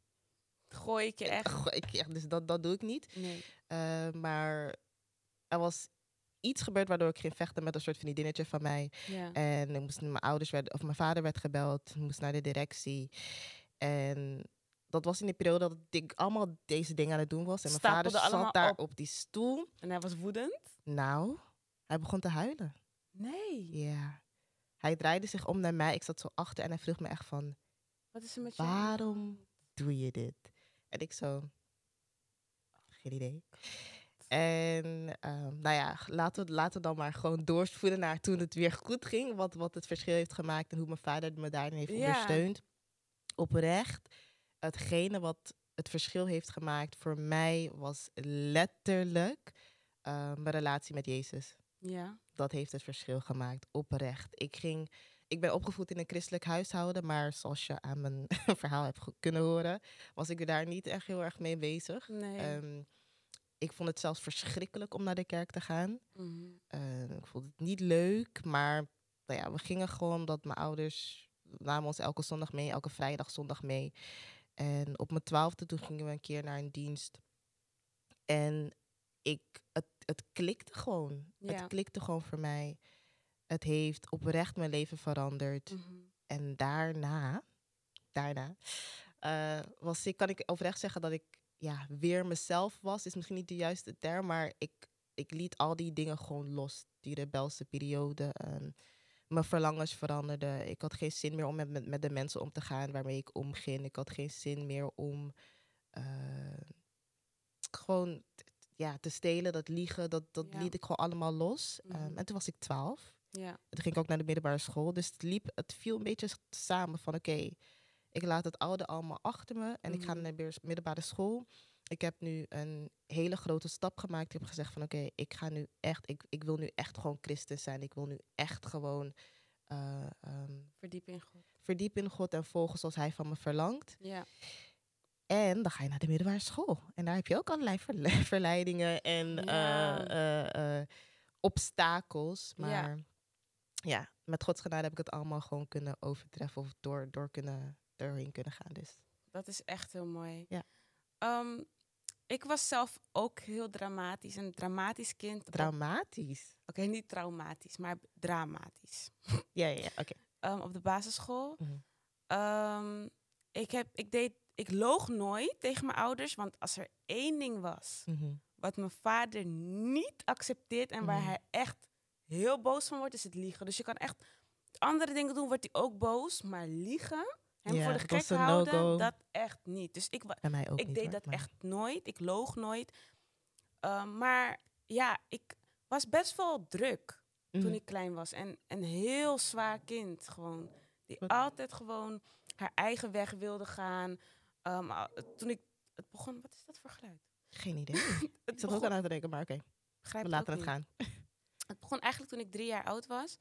A: Gooi ik je echt?
B: Goh, ik, echt dus dat, dat doe ik niet.
A: Nee.
B: Uh, maar er was iets gebeurd waardoor ik ging vechten met een soort vriendinnetje van mij.
A: Ja.
B: En ik moest, mijn ouders werden, of mijn vader werd gebeld, moest naar de directie. En dat was in de periode dat ik allemaal deze dingen aan het doen was. En mijn
A: Stapelde
B: vader zat daar
A: op.
B: op. die stoel.
A: En hij was woedend?
B: Nou, hij begon te huilen.
A: Nee.
B: Ja. Hij draaide zich om naar mij. Ik zat zo achter en hij vroeg me echt van,
A: Wat is er met je?
B: waarom doe je dit? En ik zo, geen idee. En ehm, nou ja, laten we, laten we dan maar gewoon doorspoelen naar toen het weer goed ging. Wat, wat het verschil heeft gemaakt en hoe mijn vader me daarin heeft
A: Ja.
B: ondersteund. Oprecht, hetgene wat het verschil heeft gemaakt voor mij was letterlijk eh, mijn relatie met Jezus.
A: Ja.
B: Dat heeft het verschil gemaakt, oprecht. Ik, ging, ik ben opgevoed in een christelijk huishouden, maar zoals je aan mijn verhaal hebt kunnen horen, was ik er daar niet echt heel erg mee bezig.
A: Nee.
B: Ehm, ik vond het zelfs verschrikkelijk om naar de kerk te gaan.
A: Mhm.
B: Eh, ik vond het niet leuk, maar nou ja, we gingen gewoon omdat mijn ouders namen ons elke zondag mee, elke vrijdag, zondag mee. En op mijn twaalfde toen gingen we een keer naar een dienst. En ik, het, het klikte gewoon.
A: Ja.
B: Het klikte gewoon voor mij. Het heeft oprecht mijn leven veranderd.
A: Mhm.
B: En daarna, daarna eh, was ik, kan ik oprecht zeggen dat ik ja, weer mezelf was. Is misschien niet de juiste term, maar ik, ik liet al die dingen gewoon los. Die rebelse periode. mijn verlangens veranderden. Ik had geen zin meer om met, met, met de mensen om te gaan waarmee ik omging. Ik had geen zin meer om eh, gewoon ja, te stelen, dat liegen. Dat, dat
A: Ja.
B: liet ik gewoon allemaal los.
A: Mhm.
B: Ehm, en toen was ik twaalf.
A: Ja.
B: En toen ging ik ook naar de middelbare school. Dus het, liep, het viel een beetje samen van oké, ik laat het oude allemaal achter me en ik ga
A: Mhm.
B: naar de middelbare school. Ik heb nu een hele grote stap gemaakt. Ik heb gezegd van oké, ik ga nu echt, ik, ik wil nu echt gewoon christen zijn. Ik wil nu echt gewoon eh, ehm,
A: Verdiep in God.
B: verdiepen in God en volgen zoals hij van me verlangt.
A: Ja.
B: En dan ga je naar de middelbare school. En daar heb je ook allerlei verle- verleidingen en eh,
A: Ja.
B: eh, eh, obstakels. Maar ja. met Gods genade heb ik het allemaal gewoon kunnen overtreffen of door, door kunnen, doorheen kunnen gaan. Dus
A: Dat is echt heel mooi.
B: Ja.
A: Ehm, ik was zelf ook heel dramatisch. Een dramatisch kind.
B: Dramatisch.
A: Oké, niet traumatisch, maar dramatisch.
B: Ja, ja, ja. Oké.
A: Ehm, op de basisschool.
B: Mhm.
A: Ehm, ik, heb, ik, deed, ik loog nooit tegen mijn ouders. Want als er één ding was
B: Mhm.
A: wat mijn vader niet accepteert en waar
B: Mhm.
A: hij echt heel boos van wordt, is het liegen. Dus je kan echt andere dingen doen, wordt hij ook boos. Maar liegen, hem voor de gek houden, dat echt niet. Dus ik, ik
B: niet,
A: deed
B: hoor,
A: dat
B: maar-
A: echt nooit. Ik loog nooit. Ehm, maar ja, ik was best wel druk toen
B: Mhm.
A: ik klein was. En een heel zwaar kind gewoon. Die
B: Wat-
A: altijd gewoon haar eigen weg wilde gaan. Ehm, a- toen ik... Het begon... Wat is dat voor geluid?
B: Geen idee.
A: Het
B: ik zat ook aan het denken, maar oké.
A: begrijp
B: We
A: het
B: laten het gaan.
A: Het begon eigenlijk toen ik drie jaar oud was.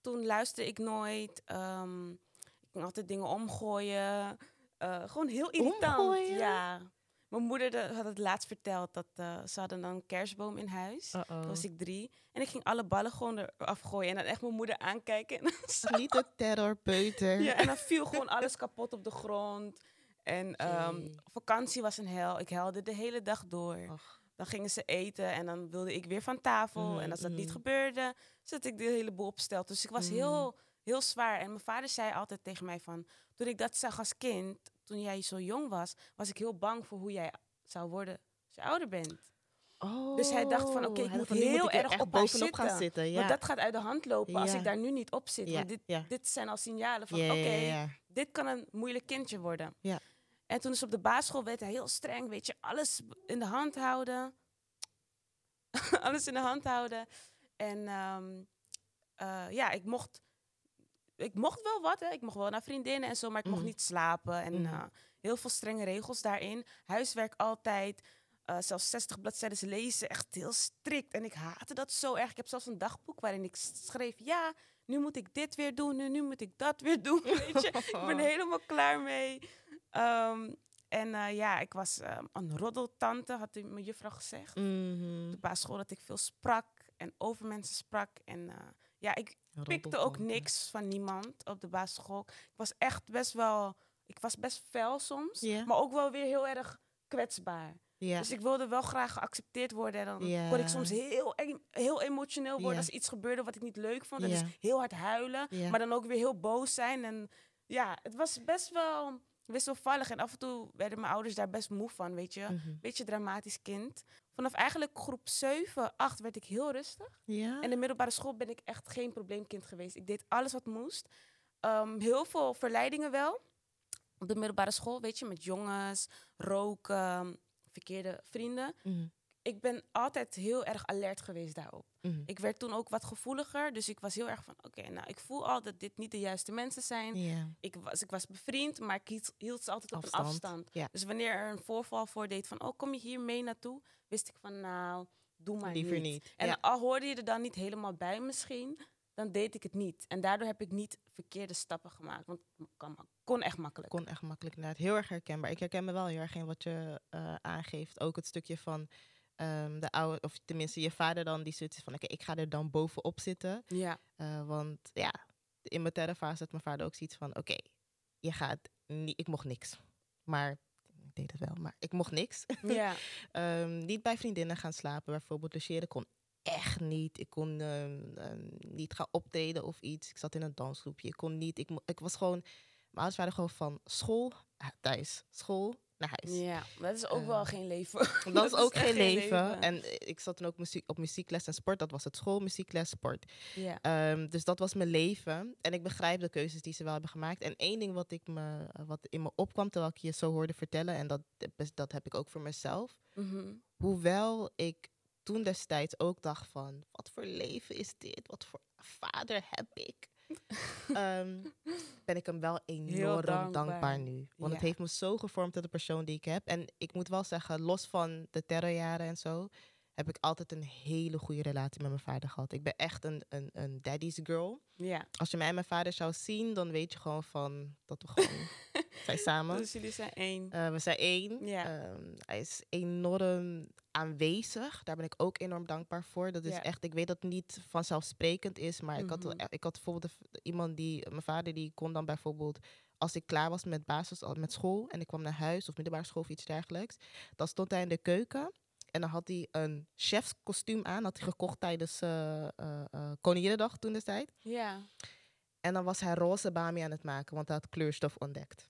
A: Toen luisterde ik nooit. ehm, ik ging altijd dingen omgooien. Eh, gewoon heel irritant.
B: Omgooien?
A: Ja. Mijn moeder de- had het laatst verteld dat eh, ze hadden dan een kerstboom in huis. Toen was ik drie. En ik ging alle ballen gewoon eraf gooien. En dan echt mijn moeder aankijken. En
B: Niet de terrorpeuter.
A: ja, en dan viel gewoon alles kapot op de grond. En
B: Jee.
A: vakantie was een hel. Ik huilde de hele dag door.
B: Och.
A: Dan gingen ze eten en dan wilde ik weer van tafel.
B: Mhm,
A: en als dat niet
B: mhm.
A: gebeurde, zette ik de hele boel op stel. Dus ik was
B: Mhm.
A: heel, heel zwaar. En mijn vader zei altijd tegen mij van... Toen ik dat zag als kind, toen jij zo jong was... was ik heel bang voor hoe jij zou worden als je ouder bent. Dus hij dacht van, oké, ik
B: hij
A: moet heel
B: ik er
A: erg op
B: bovenop gaan
A: zitten.
B: Ja.
A: Want dat gaat uit de hand lopen als ik daar nu niet op zit.
B: ja.
A: Want dit, dit zijn al signalen van, oké, dit kan een moeilijk kindje worden. En toen is op de basisschool werd hij heel streng, weet je, alles in de hand houden. alles in de hand houden. En ehm, eh, ja, ik mocht, ik mocht wel wat, hè. ik mocht wel naar vriendinnen en zo, maar ik mocht
B: Mhm.
A: niet slapen. En
B: Mhm.
A: eh, heel veel strenge regels daarin. Huiswerk altijd. eh, zelfs 60 bladzijden lezen, echt heel strikt. En ik haatte dat zo erg. Ik heb zelfs een dagboek waarin ik schreef: ja, nu moet ik dit weer doen, nu, nu moet ik dat weer doen. Weet je, ik ben helemaal klaar mee. Ehm, En eh, ja, ik was eh, een roddeltante, had mijn juffrouw gezegd.
B: Mhm.
A: Op de basisschool dat ik veel sprak en over mensen sprak. En eh, ja, ik pikte ook niks van niemand op de basisschool. Ik was echt best wel, ik was best fel soms, maar ook wel weer heel erg kwetsbaar. Dus ik wilde wel graag geaccepteerd worden. En dan kon
B: Ja.
A: ik soms heel, heel emotioneel worden als iets gebeurde wat ik niet leuk vond. Dus heel hard huilen, maar dan ook weer heel boos zijn. En ja, het was best wel wisselvallig. En af en toe werden mijn ouders daar best moe van, weet je.
B: Mhm.
A: Beetje dramatisch kind. Vanaf eigenlijk groep 7, 8 werd ik heel rustig.
B: Ja.
A: En de middelbare school ben ik echt geen probleemkind geweest. Ik deed alles wat moest. Ehm, heel veel verleidingen wel. Op de middelbare school, weet je, met jongens, roken, verkeerde vrienden.
B: Mhm.
A: Ik ben altijd heel erg alert geweest daarop.
B: Mhm.
A: Ik werd toen ook wat gevoeliger, dus ik was heel erg van, oké, nou, ik voel al dat dit niet de juiste mensen zijn. Ik was, ik was bevriend, maar ik hield, hield ze altijd op een
B: Afstand.
A: Dus wanneer er een voorval voor deed van, oh, kom je hier mee naartoe? Wist ik van, nou, doe maar
B: Liever
A: niet.
B: niet.
A: En
B: ja.
A: al hoorde je er dan niet helemaal bij misschien, dan deed ik het niet. En daardoor heb ik niet verkeerde stappen gemaakt. Want het kon echt makkelijk.
B: kon echt makkelijk inderdaad. Heel erg herkenbaar. Ik herken me wel heel erg in wat je eh, aangeeft. Ook het stukje van ehm, de oude, of tenminste je vader dan, die zoiets van, oké, ik ga er dan bovenop zitten.
A: Ja,
B: Eh, want ja, in mijn derde fase had mijn vader ook zoiets van, oké, je gaat niet, ik mocht niks. Maar, ik deed het wel, maar ik mocht niks.
A: ja.
B: Ehm, niet bij vriendinnen gaan slapen, bijvoorbeeld logeren kon echt niet. Ik kon ehm, niet gaan optreden of iets. Ik zat in een dansgroepje. Ik kon niet. Ik, ik was gewoon. Mijn ouders waren gewoon van school naar thuis, school naar huis.
A: ja, dat is ook wel
B: Eh,
A: geen leven.
B: Dat, is ook geen leven. En eh, ik zat dan ook muziek, op muziekles en sport. Dat was het school, muziekles, sport.
A: ja.
B: Ehm, dus dat was mijn leven. En ik begrijp de keuzes die ze wel hebben gemaakt. En één ding wat, ik me, wat in me opkwam terwijl ik je zo hoorde vertellen, en dat, dat heb ik ook voor mezelf.
A: Mhm.
B: Hoewel ik toen destijds ook dacht van, wat voor leven is dit? Wat voor vader heb ik? Ehm, ben ik hem wel enorm dankbaar.
A: dankbaar.
B: nu. Want het heeft me zo gevormd tot de persoon die ik heb. En ik moet wel zeggen, los van de terrorjaren en zo, heb ik altijd een hele goede relatie met mijn vader gehad. Ik ben echt een, een, een daddy's girl.
A: Ja,
B: Als je mij en mijn vader zou zien, dan weet je gewoon van dat we gewoon zijn samen.
A: dus jullie zijn één.
B: Eh, we zijn één.
A: Ja.
B: Ehm, hij is enorm aanwezig. Daar ben ik ook enorm dankbaar voor. Dat is echt, ik weet dat het niet vanzelfsprekend is, maar ik, had,
A: Mhm.
B: e- ik had bijvoorbeeld iemand die, mijn vader die kon dan bijvoorbeeld, als ik klaar was met basis, met school en ik kwam naar huis of middelbare school of iets dergelijks, dan stond hij in de keuken. En dan had hij een chefskostuum aan, had hij gekocht tijdens Koninginnedag toen destijds.
A: Ja.
B: En dan was hij roze bami aan het maken, want hij had kleurstof ontdekt.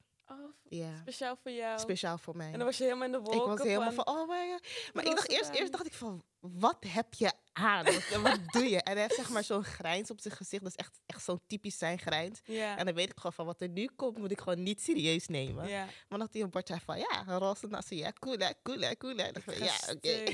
B: Ja,
A: speciaal voor jou.
B: speciaal voor mij.
A: En dan was je helemaal in de wolken
B: Ik was helemaal van, oh my god. Maar ik dacht eerst, eerst dacht ik van, wat heb je aan? Wat, wat doe je? En hij heeft zeg maar zo'n grijns op zijn gezicht. Dat is echt, echt zo'n typisch zijn grijns.
A: Ja.
B: En dan weet ik gewoon van, wat er nu komt, moet ik gewoon niet serieus nemen.
A: ja.
B: Maar dan had hij een bordje van, ja, een roze nasi, ja, cool, hè, cool, hè, cool. hè. Ik dacht van, ja, oké.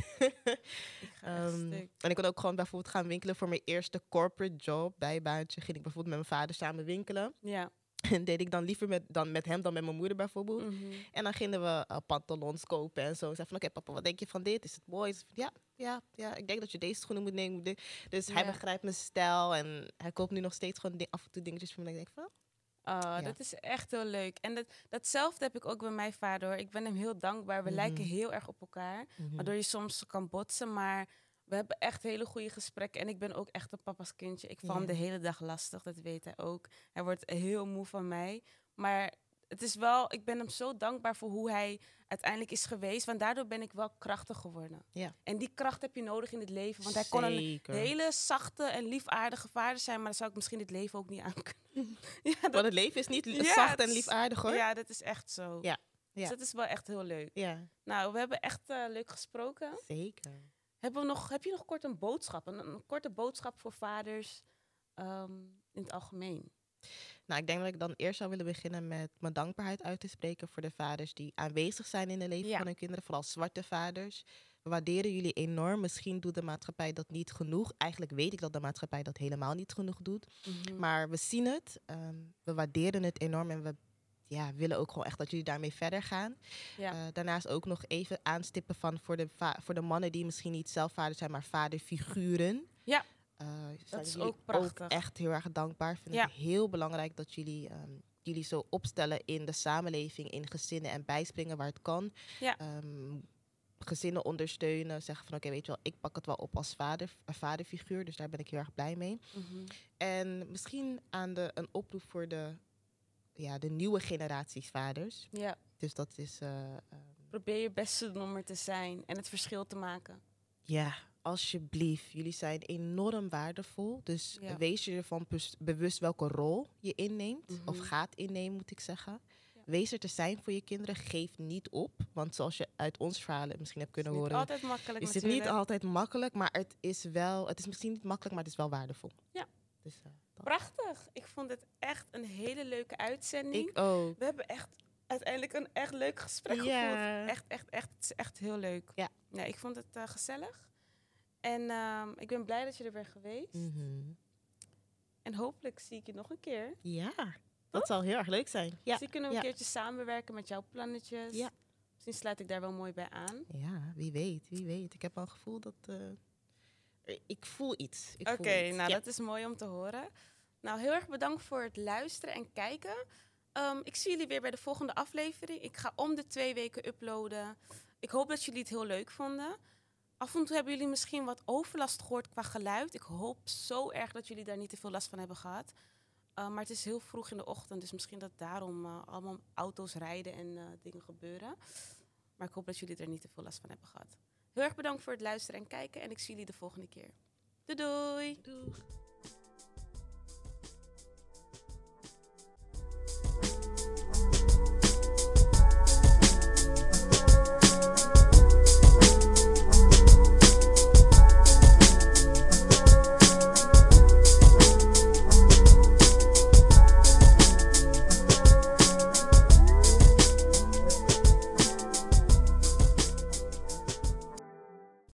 B: Ehm, en ik kon ook gewoon bijvoorbeeld gaan winkelen voor mijn eerste corporate job, bijbaantje. Ging ik bijvoorbeeld met mijn vader samen winkelen.
A: Ja.
B: En deed ik dan liever met, dan met hem dan met mijn moeder bijvoorbeeld.
A: Mhm.
B: En dan gingen we uh, pantalons kopen en zo. Zei van, oké papa, wat denk je van dit? Is het mooi? Ja, ja, ja, ik denk dat je deze schoenen moet nemen. Dus hij begrijpt mijn stijl en hij koopt nu nog steeds gewoon af en toe dingetjes voor me. En ik denk van,
A: Oh, dat is echt heel leuk. En dat, datzelfde heb ik ook bij mijn vader. hoor. Ik ben hem heel dankbaar. We
B: Mhm.
A: lijken heel erg op elkaar.
B: mhm.
A: Waardoor je soms kan botsen. Maar we hebben echt hele goede gesprekken. En ik ben ook echt een papa's kindje. Ik val hem de hele dag lastig. Dat weet hij ook. Hij wordt heel moe van mij. Maar het is wel, ik ben hem zo dankbaar voor hoe hij uiteindelijk is geweest. Want daardoor ben ik wel krachtig geworden.
B: Ja.
A: En die kracht heb je nodig in het leven. Want hij kon een hele zachte en liefaardige vader zijn. Maar dan zou ik misschien het leven ook niet aan kunnen. ja, dat,
B: Want het leven is niet
A: Ja,
B: zacht en liefaardig hoor.
A: ja, dat is echt zo.
B: Ja,
A: Dus dat is wel echt heel leuk.
B: Ja,
A: Nou, we hebben echt eh, leuk gesproken.
B: zeker.
A: Hebben we nog, heb je nog kort een boodschap? Een, een korte boodschap voor vaders ehm, in het algemeen?
B: Nou, ik denk dat ik dan eerst zou willen beginnen met mijn dankbaarheid uit te spreken voor de vaders die aanwezig zijn in het leven
A: Ja.
B: van hun kinderen, vooral zwarte vaders. We waarderen jullie enorm. Misschien doet de maatschappij dat niet genoeg. Eigenlijk weet ik dat de maatschappij dat helemaal niet genoeg doet.
A: Mhm.
B: Maar we zien het, ehm, we waarderen het enorm en we ja, willen ook gewoon echt dat jullie daarmee verder gaan.
A: Ja.
B: Eh, daarnaast ook nog even aanstippen van voor de, voor de mannen die misschien niet zelf vader zijn, maar vaderfiguren.
A: Ja,
B: Eh, zijn
A: is ook prachtig.
B: echt heel erg dankbaar. Vind
A: Ja.
B: ik heel belangrijk dat jullie ehm, jullie zo opstellen in de samenleving, in gezinnen en bijspringen waar het kan.
A: Ja.
B: Ehm, gezinnen ondersteunen, zeggen van oké, weet je wel, ik pak het wel op als vader, een vaderfiguur, dus daar ben ik heel erg blij mee.
A: Mhm.
B: En misschien aan de, een oproep voor de, ja, de nieuwe generaties vaders.
A: Ja.
B: Dus dat is, eh, ehm,
A: Probeer je best te doen om er te zijn en het verschil te maken.
B: ja, alsjeblieft, jullie zijn enorm waardevol. Dus
A: Ja.
B: wees je ervan bewust welke rol je inneemt, of
A: Mhm.
B: gaat innemen, moet ik zeggen.
A: Ja.
B: Wees er te zijn voor je kinderen, geef niet op. Want zoals je uit ons verhalen misschien hebt
A: Het is
B: kunnen
A: niet
B: horen,
A: altijd makkelijk
B: is het
A: natuurlijk.
B: niet altijd makkelijk, maar het is wel, het is misschien niet makkelijk, maar het is wel waardevol.
A: Ja.
B: Dus, eh.
A: Prachtig. Ik vond het echt een hele leuke uitzending.
B: Ik ook.
A: We hebben echt uiteindelijk een echt leuk gesprek
B: Ja.
A: gevoerd. Echt, echt, echt. Het is echt heel leuk.
B: Ja.
A: ja ik vond het eh, gezellig. En ehm, ik ben blij dat je er bent geweest.
B: Mhm.
A: En hopelijk zie ik je nog een keer.
B: Ja, dat zal heel erg leuk zijn. Ja.
A: Misschien kunnen we een
B: Ja.
A: keertje samenwerken met jouw plannetjes.
B: Ja.
A: Misschien sluit ik daar wel mooi bij aan.
B: ja, wie weet, wie weet. Ik heb al een gevoel dat... eh, ik voel iets.
A: Oké, nou
B: Ja.
A: dat is mooi om te horen. Nou, heel erg bedankt voor het luisteren en kijken. Ehm, ik zie jullie weer bij de volgende aflevering. Ik ga om de twee weken uploaden. Ik hoop dat jullie het heel leuk vonden. Af en toe hebben jullie misschien wat overlast gehoord qua geluid. Ik hoop zo erg dat jullie daar niet te veel last van hebben gehad. Uh, maar het is heel vroeg in de ochtend, dus misschien dat daarom uh, allemaal auto's rijden en uh, dingen gebeuren. Maar ik hoop dat jullie er niet te veel last van hebben gehad. Heel erg bedankt voor het luisteren en kijken en ik zie jullie de volgende keer. Doei.